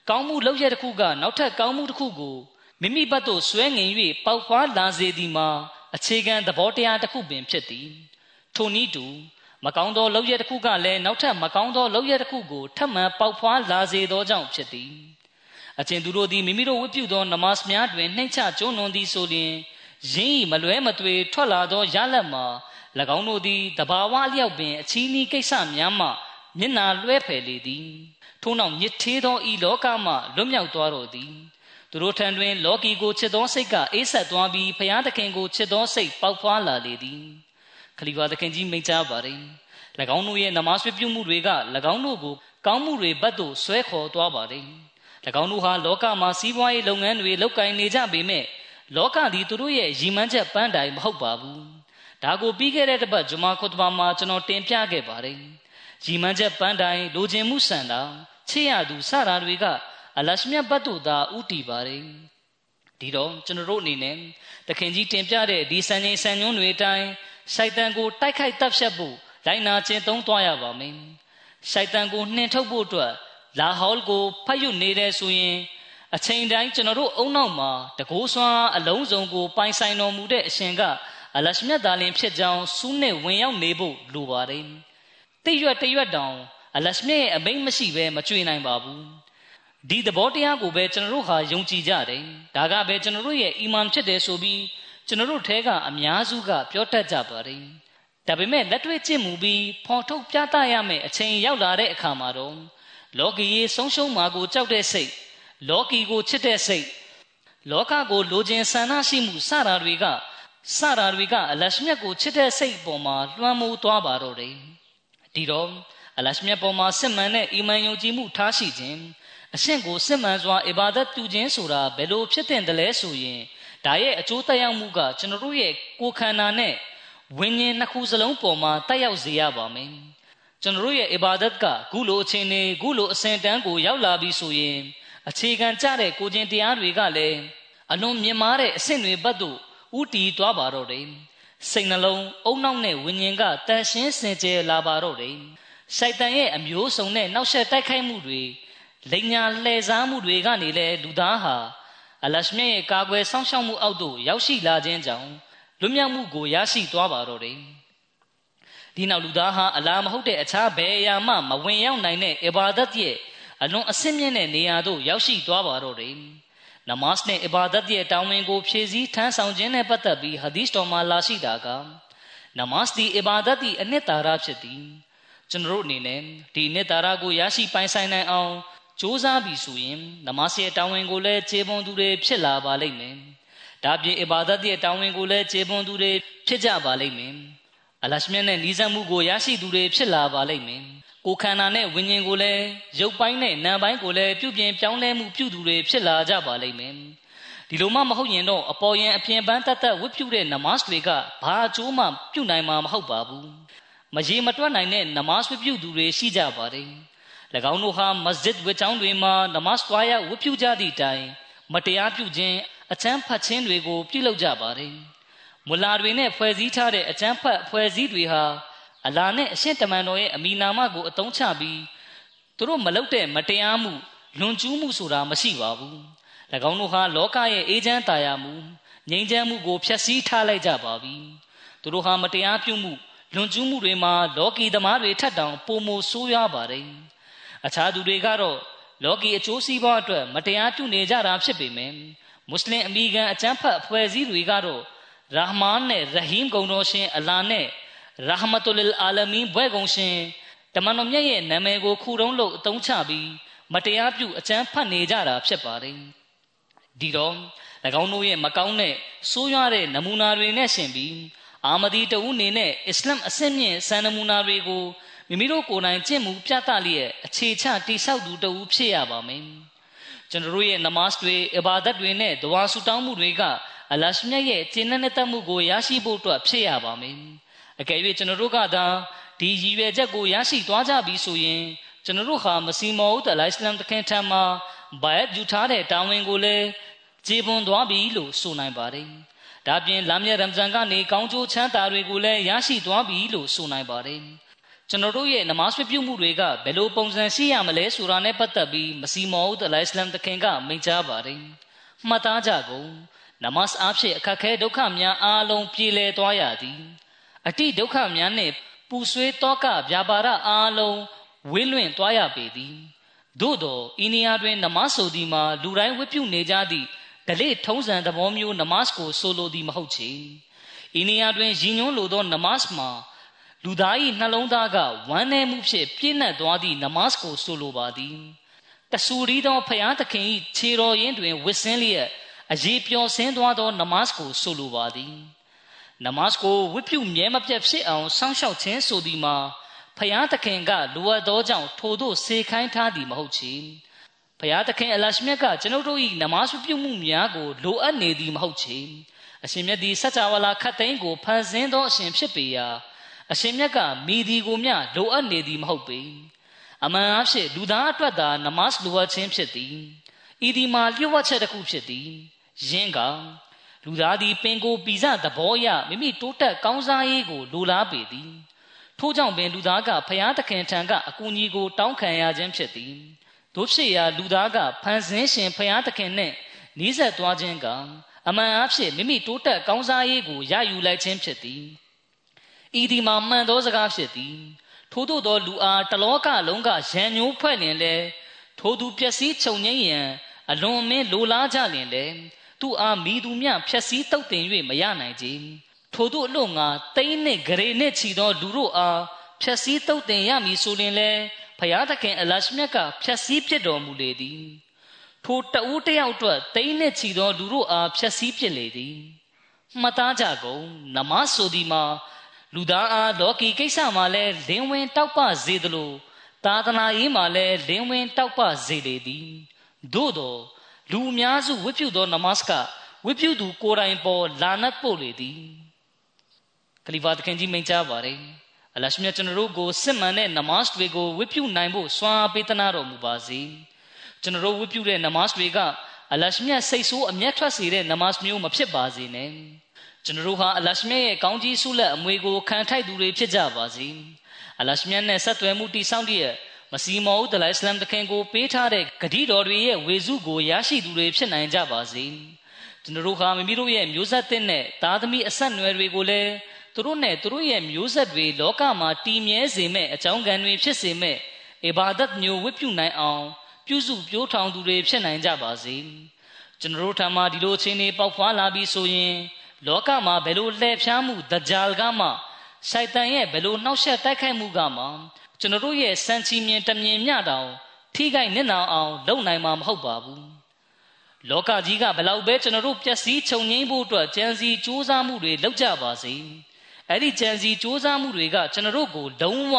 ကောင်းမှုလုပ်ရတဲ့ခုက နောက်ထပ်ကောင်းမှုတစ်ခုကို မိမိဘက်သို့ဆွဲငင်၍ပေါက်ဖွားလာစေသည်မှာအခြေခံသဘောတရားတစ်ခုပင်ဖြစ်သည်ထိုနည်းတူမကောင်းသောလောက်ရတစ်ခုကလည်းနောက်ထပ်မကောင်းသောလောက်ရတစ်ခုကိုထပ်မံပေါက်ဖွားလာစေသောကြောင့်ဖြစ်သည်အကျဉ်သူတို့သည်မိမိတို့ဝတ်ပြုသောနမတ်များတွင်နှိမ့်ချကျွလွန်သည်ဆိုလျှင်ရင်းဤမလွဲမသွေထွက်လာသောရလက်မှာ၎င်းတို့သည်တဘာဝအလျောက်ပင်အချီးနှီးကိစ္စများမှမျက်နာလွှဲဖယ်လေသည်ထို့နောက်ညစ်သေးသောဤလောကမှလွတ်မြောက်သွားတော်သည် သူတို့ထံတွင် လောကီကိုချစ်သောစိတ်ကအေးဆက်သွားပြီးဖျားသခင်ကိုချစ်သောစိတ်ပေါက်ဖွာလာလေသည်ခလီဖာသခင်ကြီးမိန့်ကြားပါれ၎င်းတို့ရဲ့နမတ်ပြုမှုတွေက၎င်းတို့ကိုကောင်းမှုတွေဘက်သို့ဆွဲခေါ်သွားပါれ၎င်းတို့ဟာလောကမှာစီးပွားရေးလုပ်ငန်းတွေလုပ်ကိုင်နေကြပေမဲ့လောကသည်သူတို့ရဲ့ရည်မှန်းချက်ပန်းတိုင်မဟုတ်ပါဘူးဒါကိုပြီးခဲ့တဲ့တစ်ပတ်ဂျမာခွတ်ဘာမှာကျွန်တော်တင်ပြခဲ့ပါတယ်ရည်မှန်းချက်ပန်းတိုင်လိုချင်မှုစံတာချေရသူစတာတွေက အလရှမြတ်ဘတ်တို့သာဥတီပါတယ်ဒီတော့ကျွန်တော်တို့အနေနဲ့တခင်ကြီးတင်ပြတဲ့ဒီစံချိန်စံညွှန်းတွေအတိုင်းရှိုက်တန်ကိုတိုက်ခိုက်တပ်ဖြတ်ဖို့လိုက်နာကျင့်သုံးသွားရပါမယ်ရှိုက်တန်ကိုနှင်ထုတ်ဖို့အတွက်လာဟောလ်ကိုဖတ်ယူနေတဲ့ဆိုရင်အချိန်တိုင်းကျွန်တော်တို့အုံနောက်မှာတကိုးစွာအလုံးစုံကိုပိုင်ဆိုင်တော်မူတဲ့အရှင်ကအလရှမြတ်သားလင်ဖြစ်ကြောင်းစူးနဲ့ဝင်ရောက်နေဖို့လိုပါတယ်။တိရွက်တရွက်တောင်အလရှမြတ်ရဲ့အမိန့်မရှိဘဲမကြွေနိုင်ပါဘူး။ ဒီသဘောတရားကိုပဲကျွန်တော်တို့ဟာယုံကြည်ကြတယ်။ဒါကပဲကျွန်တော်တို့ရဲ့အီမန်ဖြစ်တယ်ဆိုပြီးကျွန်တော်တို့ထဲကအများစုကပြောတတ်ကြပါတယ်။ဒါပေမဲ့လက်တွေ့ကျင့်မှုပြီးဖော်ထုတ်ပြသရမယ့်အချိန်ရောက်လာတဲ့အခါမှာတော့လောကီရေးဆုံးရှုံးမှာကိုကြောက်တဲ့စိတ်လောကီကိုချစ်တဲ့စိတ်လောကကိုလိုချင်ဆန္ဒရှိမှုစတာတွေကစတာတွေကအလရှမြတ်ကိုချစ်တဲ့စိတ်ပေါ်မှာလွှမ်းမိုးသွားပါတော့တယ်ဒီတော့အလရှမြတ်ပေါ်မှာစစ်မှန်တဲ့အီမန်ယုံကြည်မှုထားရှိခြင်း အရှင့်ကိုစစ်မှန်စွာအီဘာဒတ်ပြုခြင်းဆိုတာဘယ်လိုဖြစ်တဲ့တလဲဆိုရင်ဒါရဲ့အကျိုးသက်ရောက်မှုကကျွန်တော်တို့ရဲ့ကိုယ်ခန္ဓာနဲ့ဝိညာဉ်နှစ်ခုစလုံးပေါ်မှာတက်ရောက်စေရပါမယ်ကျွန်တော်တို့ရဲ့အီဘာဒတ်ကခုလိုအချိန်နေခုလိုအစဉ်တန်းကိုရောက်လာပြီဆိုရင်အခြေခံကြတဲ့ကိုကျင်တရားတွေကလည်းအလွန်မြင့်မားတဲ့အဆင့်တွေဘက်သို့ဥတီသွားပါတော့တယ်စိတ်နှလုံးအုံနောက်နဲ့ဝิญဉ်ကတန်ရှင်းစင်ကြယ်လာပါတော့တယ်စိုက်တန်ရဲ့အမျိုးစုံနဲ့နောက်ဆက်တိုက်ခိုက်မှုတွေ လိညာလှည့်စားမှုတွေကနေလဲလူသားဟာအလရှမြရဲ့ကာကွယ်စောင့်ရှောက်မှုအောက်သို့ရောက်ရှိလာခြင်းကြောင့်လွတ်မြောက်မှုကိုရရှိသွားပါတော့တယ်ဒီနောက်လူသားဟာအလားမဟုတ်တဲ့အခြားဘယ်အရာမှမဝင်ရောက်နိုင်တဲ့အဘာဒတ်ရဲ့အလွန်အစင်းမြင့်တဲ့နေရာသို့ရောက်ရှိသွားပါတော့တယ်နမတ်နဲ့အဘာဒတ်ရဲ့တောင်းဝင်ကိုဖြည့်ဆည်းထမ်းဆောင်ခြင်းနဲ့ပတ်သက်ပြီးဟာဒီစ်တော်မှာလာရှိတာကနမတ်ဒီအဘာဒတ်ဒီအနှစ်သာရဖြစ်သည်ကျွန်တော်တို့အနေနဲ့ဒီအနှစ်သာရကိုရရှိပိုင်ဆိုင်နိုင်အောင် စူးစမ်းပြီးဆိုရင်နမတ်ရဲ့တောင်းဝင်ကိုလည်းခြေပွန်သူတွေဖြစ်လာပါလိမ့်မယ်ဒါပြင်အဘာဒတ်ရဲ့တောင်းဝင်ကိုလည်းခြေပွန်သူတွေဖြစ်ကြပါလိမ့်မယ်အလရှမြတ်နဲ့ဤစံမှုကိုရရှိသူတွေဖြစ်လာပါလိမ့်မယ်ကိုခန္ဓာနဲ့ဝိညာဉ်ကိုလည်းရုပ်ပိုင်းနဲ့နာမ်ပိုင်းကိုလည်းပြုပြင်ပြောင်းလဲမှုပြုသူတွေဖြစ်လာကြပါလိမ့်မယ်ဒီလိုမှမဟုတ်ရင်တော့အပေါ်ယံအပြင်ပန်းတတ်တတ်ဝတ်ပြုတဲ့နမတ်တွေကဘာအကျိုးမှပြုနိုင်မှာမဟုတ်ပါဘူးမရေမတွက်နိုင်တဲ့နမတ်ဝတ်ပြုသူတွေရှိကြပါတယ်၎ င်းတို့ဟာမစဂျစ်ဝတ်ကျောင်းတွေမှာနမတ်သွားရဝတ်ပြုကြသည့်တိုင်မတရားပြုခြင်းအချမ်းဖတ်ခြင်းတွေကိုပြုလုပ်ကြပါတယ်မူလာတွေနဲ့ဖွဲ့စည်းထားတဲ့အချမ်းဖတ်ဖွဲ့စည်းတွေဟာအလာနဲ့အရှင်းတမန်တော်ရဲ့အမိနာမကိုအသုံးချပြီးသူတို့မလုပ်တဲ့မတရားမှုလွန်ကျူးမှုဆိုတာမရှိပါဘူး၎င်းတို့ဟာလောကရဲ့အေးချမ်းတာယာမှုငြိမ်းချမ်းမှုကိုဖျက်ဆီးထားလိုက်ကြပါပြီသူတို့ဟာမတရားပြုမှုလွန်ကျူးမှုတွေမှာလောကီသမားတွေထက်တောင်ပိုမိုဆိုးရွားပါတယ် အခြားသူတွေကတော့လောကီအကျိုးစီးပွားအတွက်မတရားပြုနေကြတာဖြစ်ပေမယ့်မွတ်စလင်အမိခံအကျမ်းဖတ်အဖွဲ့အစည်းတွေကတော့ရာဟ်မန်နဲ့ရဟီမ်ဂုံတော်ရှင်အလာနဲ့ရာဟမတုလအာလမီဘွဲကုံရှင်တမန်တော်မြတ်ရဲ့နာမည်ကိုခုတုံးလို့အသုံးချပြီးမတရားပြုအကျမ်းဖတ်နေကြတာဖြစ်ပါတယ်ဒီတော့၎င်းတို့ရဲ့မကောင်းတဲ့ဆိုးရွားတဲ့နမူနာတွေနဲ့ရှင်ပြီးအာမဒီတူနေနဲ့အစ္စလမ်အစစ်မြင့်စံနမူနာတွေကို မိမိတို့ကိုယ်တိုင်ကျင့်မှုပြသလျက်အခြေချတိဆောက်သူတူဖြစ်ရပါမယ်ကျွန်တော်တို့ရဲ့နမတ်တွေအဘာဒတ်တွေနဲ့ဒဝါဆူတောင်းမှုတွေကအလရှမြတ်ရဲ့ကျင့်တဲ့တတ်မှုကိုရရှိဖို့အတွက်ဖြစ်ရပါမယ်အကယ်၍ကျွန်တော်တို့ကသာဒီရည်ရွယ်ချက်ကိုရရှိသွားကြပြီဆိုရင်ကျွန်တော်တို့ဟာမစီမောဦးတလိုင်စလမ်တခင်ထံမှာဘိုင်ယူထားတဲ့တာဝန်ကိုလည်းခြေပွန်သွားပြီလို့ဆိုနိုင်ပါတယ်။ဒါပြင်လမ်းမြရမ်ဇန်ကနေကောင်းကျိုးချမ်းသာတွေကိုလည်းရရှိသွားပြီလို့ဆိုနိုင်ပါတယ်။ ကျွန်တော်တို့ရဲ့နမတ်ပြုမှုတွေကဘယ်လိုပုံစံရှိရမလဲဆိုတာနဲ့ပတ်သက်ပြီးမစီမောဦးတလိုင်စလမ်တခင်ကမိန့်ကြားပါတယ်။မှတ်သားကြကုန်နမတ်အားဖြင့်အခက်ခဲဒုက္ခများအားလုံးပြေလည်သွားရသည်။အတိဒုက္ခများနှင့်ပူဆွေးတောကဗျာပါဒအားလုံးဝေးလွင့်သွားရပေသည်သို့သောဤနေရာတွင်နမတ်ဆိုသည်မှာလူတိုင်းဝတ်ပြုနေကြသည့်ဒလိထုံးစံသဘောမျိုးနမတ်ကိုဆိုလိုသည်မဟုတ်ချေဤနေရာတွင်ရည်ညွှန်းလိုသောနမတ်မှာ လူသား၏နှလုံးသားကဝမ်းနည်းမှုဖြင့်ပြည့်နှက်သွားသည့်နမတ်ကိုဆိုလိုပါသည်တဆူရီသောဖျားသခင်၏ခြေတော်ရင်းတွင်ဝစ်စင်းလျက်အရေးပျော်ဆင်းသွားသောနမတ်ကိုဆိုလိုပါသည်နမတ်ကိုဝတ်ပြုမြဲမပြတ်ဖြစ်အောင်စောင့်ရှောက်ခြင်းဆိုသည်မှာဖျားသခင်ကလိုအပ်သောကြောင့်ထို့သို့စေခိုင်းထားသည်မဟုတ်ချေဖျားသခင်အလရှမြတ်ကကျွန်ုပ်တို့၏နမတ်ပြုမှုများကိုလိုအပ်နေသည်မဟုတ်ချေအရှင်မြတ်သည်စัจ java လာခတ်သိမ်းကိုဖန်ဆင်းသောအရှင်ဖြစ်ပေရာ အရှင်မြတ်ကမိဒီကိုမျှလိုအပ်နေသည်မဟုတ်ပေအမှန်အဖြစ်လူသားအတွက်သာနမတ်လိုအပ်ခြင်းဖြစ်သည်ဤဒီမှာလျှို့ဝှက်ချက်တစ်ခုဖြစ်သည်ယင်းကလူသားသည်ပင်ကိုပီစသဘောအရမိမိတိုးတက်ကောင်းစားရေးကိုလိုလားပေသည်ထို့ကြောင့်ပင်လူသားကဖျားသခင်ထံကအကူအညီကိုတောင်းခံရခြင်းဖြစ်သည်တို့ဖြစ်ရာလူသားကဖန်ဆင်းရှင်ဖျားသခင်နှင့်နီးစပ်သွားခြင်းကအမှန်အဖြစ်မိမိတိုးတက်ကောင်းစားရေးကိုရယူလိုက်ခြင်းဖြစ်သည် ဤဒီမှာမှန်သောစကားဖြစ်သည်ထို့သောသောလူအားတလောကလုံးကရန်ညိုးဖွဲ့လင်လဲထိုသူပျက်စီးချုပ်ငိမ့်ရန်အလွန်မင်းလိုလားကြလင်လဲသူအားမိသူမြဖြက်စီးတုတ်တင်၍မရနိုင်ကြထိုသူအလို့ငါတိမ့်နှင့်ဂရေနှင့်ချီသောလူတို့အားဖြက်စီးတုတ်တင်ရမည်ဆိုရင်လဲဖျားသခင်အလရှမြတ်ကဖြက်စီးဖြစ်တော်မူလေသည်ထိုတဦးတယောက်အတွက်တိမ့်နှင့်ချီသောလူတို့အားဖြက်စီးဖြစ်လေသည်မှတ်သားကြကုန်နမဆိုဒီမှာ လူသားအားလောကီကိစ္စမှာလဲလင်းဝင်တောက်ပစေသလိုသာသနာရေးမှာလဲလင်းဝင်တောက်ပစေလေသည်သို့သောလူအများစုဝတ်ပြုသောနမတ်ကဝတ်ပြုသူကိုယ်တိုင်ပေါ်လာနတ်ပို့လေသည်ခလီဖာသခင်ကြီးမိန့်ကြားပါတယ်အလရှမြတ်ကျွန်တော်တို့ကိုစစ်မှန်တဲ့နမတ်တွေကိုဝတ်ပြုနိုင်ဖို့စွမ်းအားပေးသနာတော်မူပါစေကျွန်တော်တို့ဝတ်ပြုတဲ့နမတ်တွေကအလရှမြတ်စိတ်ဆိုးအမျက်ထွက်စေတဲ့နမတ်မျိုးမဖြစ်ပါစေနဲ့ ကျွန်တော်တို့ဟာအလရှမြတ်ရဲ့ကောင်းကြီးဆုလက်အမွေကိုခံထိုက်သူတွေဖြစ်ကြပါစေအလရှမြတ်နဲ့ဆက်သွယ်မှုတည်ဆောက်တဲ့မစီမောဦးတလိုင်အစ္စလမ်တခင်ကိုပေးထားတဲ့ဂတိတော်တွေရဲ့ဝေစုကိုရရှိသူတွေဖြစ်နိုင်ကြပါစေကျွန်တော်တို့ဟာမိမိတို့ရဲ့မျိုးဆက်တဲ့နဲ့သားသမီးအဆက်နွယ်တွေကိုလည်းသူတို့နဲ့သူတို့ရဲ့မျိုးဆက်တွေလောကမှာတည်မြဲစေမဲ့အကြောင်းကံတွေဖြစ်စေမဲ့အဘာဒတ်မျိုးဝတ်ပြုနိုင်အောင်ပြုစုပြောထောင်သူတွေဖြစ်နိုင်ကြပါစေကျွန်တော်တို့ထံမှာဒီလိုအခြေအနေပေါက်ဖွာလာပြီးဆိုရင် လောကမှာဘယ်လိုလှည့်ဖျားမှုဒဂျာလ်ကမှရှိုက်တန်ရဲ့ဘယ်လိုနှောက်ယှက်တိုက်ခိုက်မှုကမှကျွန်တော်တို့ရဲ့စံချီမြင်တမြင်မြတောင်ထိခိုက်နစ်နာအောင် လုပ်နိုင်မှာမဟုတ်ပါဘူးလောကကြီးကဘလောက်ပဲကျွန်တော်တို့ပျက်စီးချုပ်ငိမ့်ဖို့အတွက်ကြံစီစူးစမ်းမှုတွေလုပ်ကြပါစေအဲ့ဒီကြံစီစူးစမ်းမှုတွေကကျွန်တော်တို့ကိုလုံးဝ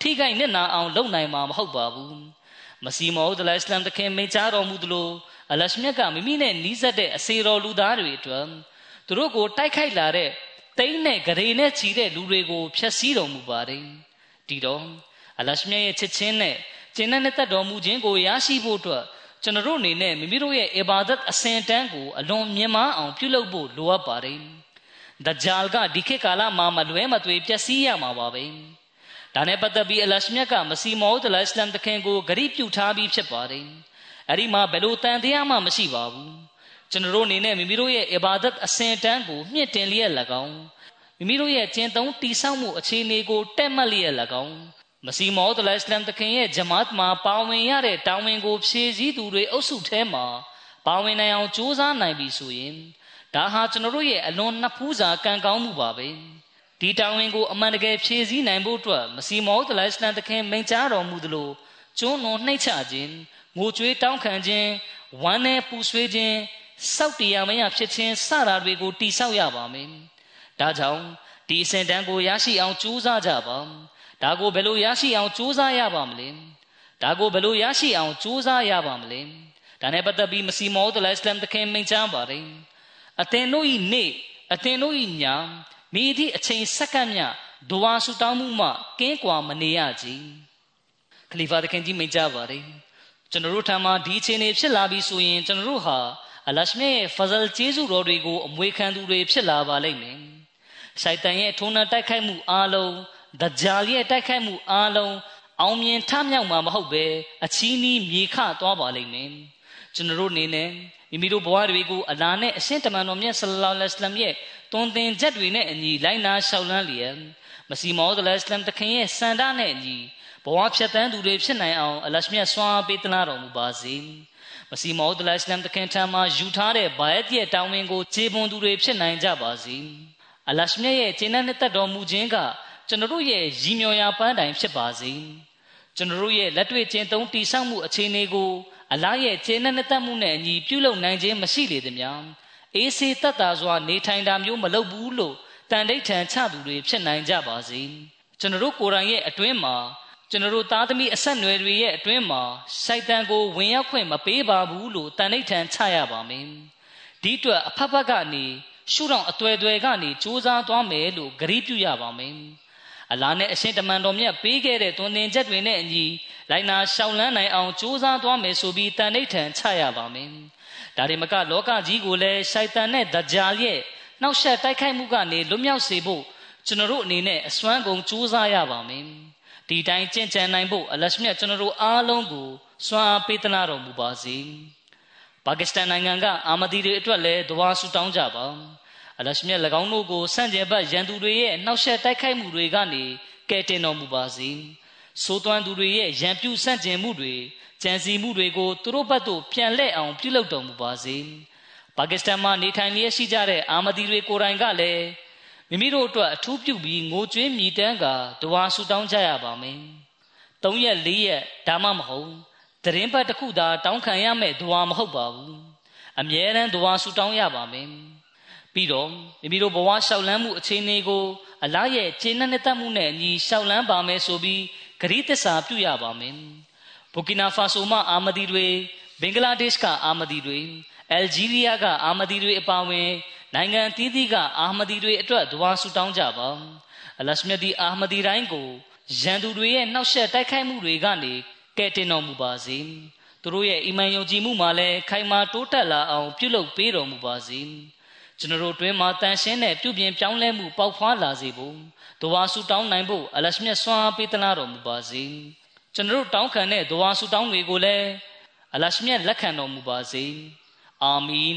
ထိခိုက်နစ်နာအောင် လုပ်နိုင်မှာမဟုတ်ပါဘူးမစီမောဒလအစ္စလမ်တခင်မိန့်ကြားတော်မူသလိုအလရှမြတ်ကမိမိနဲ့နီးစပ်တဲ့အစေတော်လူသားတွေအတွက် သူတို့ကိုတိုက်ခိုက်လာတဲ့တိမ့်နဲ့ဂရေနဲ့ချီတဲ့လူတွေကိုဖျက်ဆီးတော်မူပါတယ်ဒီတော့အလရှမြတ်ရဲ့ချစ်ချင်းနဲ့ကျင့်တဲ့တက်တော်မူခြင်းကိုရရှိဖို့အတွက်ကျွန်တော်တို့အနေနဲ့မိမိတို့ရဲ့အဘာဒတ်အစင်တန်းကိုအလွန်မြင့်မားအောင်ပြုလုပ်ဖို့လိုအပ်ပါတယ်။ဒဂျာလ်ကဒီခေတ်ကာလမှာမလွဲမသွေပျက်စီးရမှာပါပဲ။ဒါနဲ့ပတ်သက်ပြီးအလရှမြတ်ကမစီမောဒ်အစ္စလမ်တခင်ကိုဂရိပြုထားပြီးဖြစ်ပါတယ်။အဲဒီမှာဘယ်လိုတန်တရားမှမရှိပါဘူး။ ကျွန်တော်တို့အနေနဲ့မိမိတို့ရဲ့အဘာဒတ်အစင်တန်းကိုမြင့်တင်လျက်၎င်းမိမိတို့ရဲ့ကျင့်သုံးတည်ဆောက်မှုအခြေအနေကိုတက်မှတ်လျက်၎င်းမစီမောဒ်အစ္စလမ်တခင်ရဲ့ဂျမတ်မှာပါဝင်ရတဲ့တာဝန်ကိုဖြည့်ဆည်းသူတွေအုပ်စုထဲမှာပါဝင်နိုင်အောင်ကြိုးစားနိုင်ပြီဆိုရင်ဒါဟာကျွန်တော်တို့ရဲ့အလွန်နှစ်ဖူးစာကံကောင်းမှုပါပဲဒီတာဝန်ကိုအမှန်တကယ်ဖြည့်ဆည်းနိုင်ဖို့အတွက်မစီမောဒ်အစ္စလမ်တခင်မိန့်ကြားတော်မူသလိုကျွန်းလွန်နှိမ့်ချခြင်းငိုကြွေးတောင်းခံခြင်းဝမ်းနဲ့ပူဆွေးခြင်း စောက်တရားမရဖြစ်ခြင်းစတာတွေကိုတိဆောက်ရပါမယ်ဒါကြောင့်ဒီအစဉ်တန်းကိုရရှိအောင်ကြိုးစားကြပါဒါကိုဘယ်လိုရရှိအောင်ကြိုးစားရပါမလဲဒါကိုဘယ်လိုရရှိအောင်ကြိုးစားရပါမလဲဒါနဲ့ပတ်သက်ပြီးမစီမောဒ်အစ္စလမ်တခင်မိန့်ကြားပါတယ်အသင်တို့ဤနေ့အသင်တို့ဤညမိသည့်အချိန်စက္ကန့်မြဒွါဆူတောင်းမှုမှကင်းကွာမနေရကြခလီဖာတခင်ကြီးမိန့်ကြားပါတယ်ကျွန်တော်တို့ထံမှာဒီအချိန်တွေဖြစ်လာပြီဆိုရင်ကျွန်တော်တို့ဟာ အလရှမြရဲ့ဖဇလ်ကျေးဇူးတော်တွေကိုအမွေခံသူတွေဖြစ်လာပါလိမ့်မယ်။ရှိုက်တန်ရဲ့ထုံးနှံတိုက်ခိုက်မှုအလုံးဒဂျာလ်ရဲ့တိုက်ခိုက်မှုအားလုံးအောင်မြင်ထမြောက်မှာမဟုတ်ပဲအချီးနီးမြေခသွားပါလိမ့်မယ်ကျွန်တော်တို့အနေနဲ့မိမိတို့ဘဝတွေကိုအလာနဲ့အရှင်းတမန်တော်မြတ်ဆလ္လာလဟ်အလัยဟ်ရဲ့တွင်တင်ချက်တွေနဲ့အညီလိုက်နာရှောက်လန်းလျက်မစီမောဒ်အလัยဟ်တခင်ရဲ့စန္ဒနဲ့အညီဘဝဖြတ်တန်းသူတွေဖြစ်နိုင်အောင်အလရှမြတ်ဆွမ်းပေးသနာတော်မူပါစေ မစီမောဒလအစ္စလမ်တခင်ထံမှာယူထားတဲ့ဘာယတ်ရဲ့တောင်းဝင်ကိုခြေပွန်သူတွေဖြစ်နိုင်ကြပါစေအလရှမြတ်ရဲ့ကျင့်တဲ့တက်တော်မူခြင်းကကျွန်တော်တို့ရဲ့ရည်မြော်ရာပန်းတိုင်ဖြစ်ပါစေကျွန်တော်တို့ရဲ့လက်တွေ့ကျင့်သုံးတည်ဆောက်မှုအခြေအနေကိုအလားရဲ့ကျင့်တဲ့တက်မှုနဲ့အညီပြုလုပ်နိုင်ခြင်းမရှိလေသည်များအေးစေတတ်တာစွာနေထိုင်တာမျိုးမလုပ်ဘူးလို့တန်ဋိဌံချသူတွေဖြစ်နိုင်ကြပါစေကျွန်တော်တို့ကိုယ်တိုင်ရဲ့အတွင်းမှာ ကျွန်တော်တို့သားသမီးအဆက်နွယ်တွေရဲ့အတွင်းမှာစိုက်တန်ကိုဝင်ရောက်ခွင့်မပေးပါဘူးလို့တန်ဋိဌံချရပါမယ်ဒီအတွက်အဖက်ဖက်ကနေရှုထောင့်အသွယ်သွယ်ကနေစူးစမ်းသွားမယ်လို့ဂရုပြုရပါမယ်အလားနဲ့အရှင်တမန်တော်မြတ်ပေးခဲ့တဲ့သွန်သင်ချက်တွေနဲ့အညီလိုက်နာရှောင်လန်းနိုင်အောင်စူးစမ်းသွားမယ်ဆိုပြီးတန်ဋိဌံချရပါမယ်ဒါတွေမကလောကကြီးကိုလည်းရှိုက်တန်နဲ့ဒဂျာရဲ့နှောက်ယှက်တိုက်ခိုက်မှုကနေလွတ်မြောက်စေဖို့ကျွန်တော်တို့အနေနဲ့အစွမ်းကုန်ကြိုးစားရပါမယ် ဒီတိုင်းကြင်ကြံနိုင်ဖို့အလရှမြတ်ကျွန်တော်တို့အားလုံးကိုစွမ်းအားပေးသနာတော်မူပါစေပါကစ္စတန်နိုင်ငံကအာမဒီတွေအတွက်လည်းဒဝါဆူတောင်းကြပါအလရှမြတ်၎င်းတို့ကိုစန့်ကျင်ဘက်ရန်သူတွေရဲ့နှောက်ယှက်တိုက်ခိုက်မှုတွေကနေကယ်တင်တော်မူပါစေဆိုးသွမ်းသူတွေရဲ့ရန်ပြုစန့်ကျင်မှုတွေကြံစီမှုတွေကိုသူတို့ဘက်သို့ပြန်လှည့်အောင်ပြုလုပ်တော်မူပါစေပါကစ္စတန်မှာနေထိုင်လျက်ရှိကြတဲ့အာမဒီတွေကိုယ်တိုင်ကလည်း မိမိတို့အတွက်အထူးပြုပြီးငိုကြွေးမြည်တမ်းကာဒဝါဆူတောင်းကြရပါမယ်။၃ရက်၄ရက်ဒါမှမဟုတ်သတင်းပတ်တစ်ခုသာတောင်းခံရမယ့်ဒဝါမဟုတ်ပါဘူး။အမြဲတမ်းဒဝါဆူတောင်းရပါမယ်။ပြီးတော့မိမိတို့ဘဝလျှောက်လန်းမှုအခြေအနေကိုအလားရဲ့ခြေနဲ့တက်မှုနဲ့အညီလျှောက်လန်းပါမယ်ဆိုပြီးဂရီးသစ္စာပြုရပါမယ်။ဘူကီနာဖာဆိုမှအာမဒီတွေဘင်္ဂလားဒေ့ရှ်ကအာမဒီတွေအယ်ဂျီးရီးယားကအာမဒီတွေအပါအဝင် နိုင်ငံအသီးသီးကအာမဒီတွေအတွက်ဒွါဆူတောင်းကြပါအလရှမြတ်ဒီအာမဒီတိုင်းကိုရန်သူတွေရဲ့နှောက်ယှက်တိုက်ခိုက်မှုတွေကနေကယ်တင်တော်မူပါစေသူတို့ရဲ့အီမန်ယုံကြည်မှုမှာလည်းခိုင်မာတိုးတက်လာအောင်ပြုလုပ်ပေးတော်မူပါစေကျွန်တော်တို့တွင်မှာတန်ရှင်းတဲ့ပြုပြင်ပြောင်းလဲမှုပေါက်ဖွားလာစေဖို့ဒွါဆူတောင်းနိုင်ဖို့အလရှမြတ်ဆွမ်းပေးသနာတော်မူပါစေကျွန်တော်တို့တောင်းခံတဲ့ဒွါဆူတောင်းတွေကိုလည်းအလရှမြတ်လက်ခံတော်မူပါစေအာမင်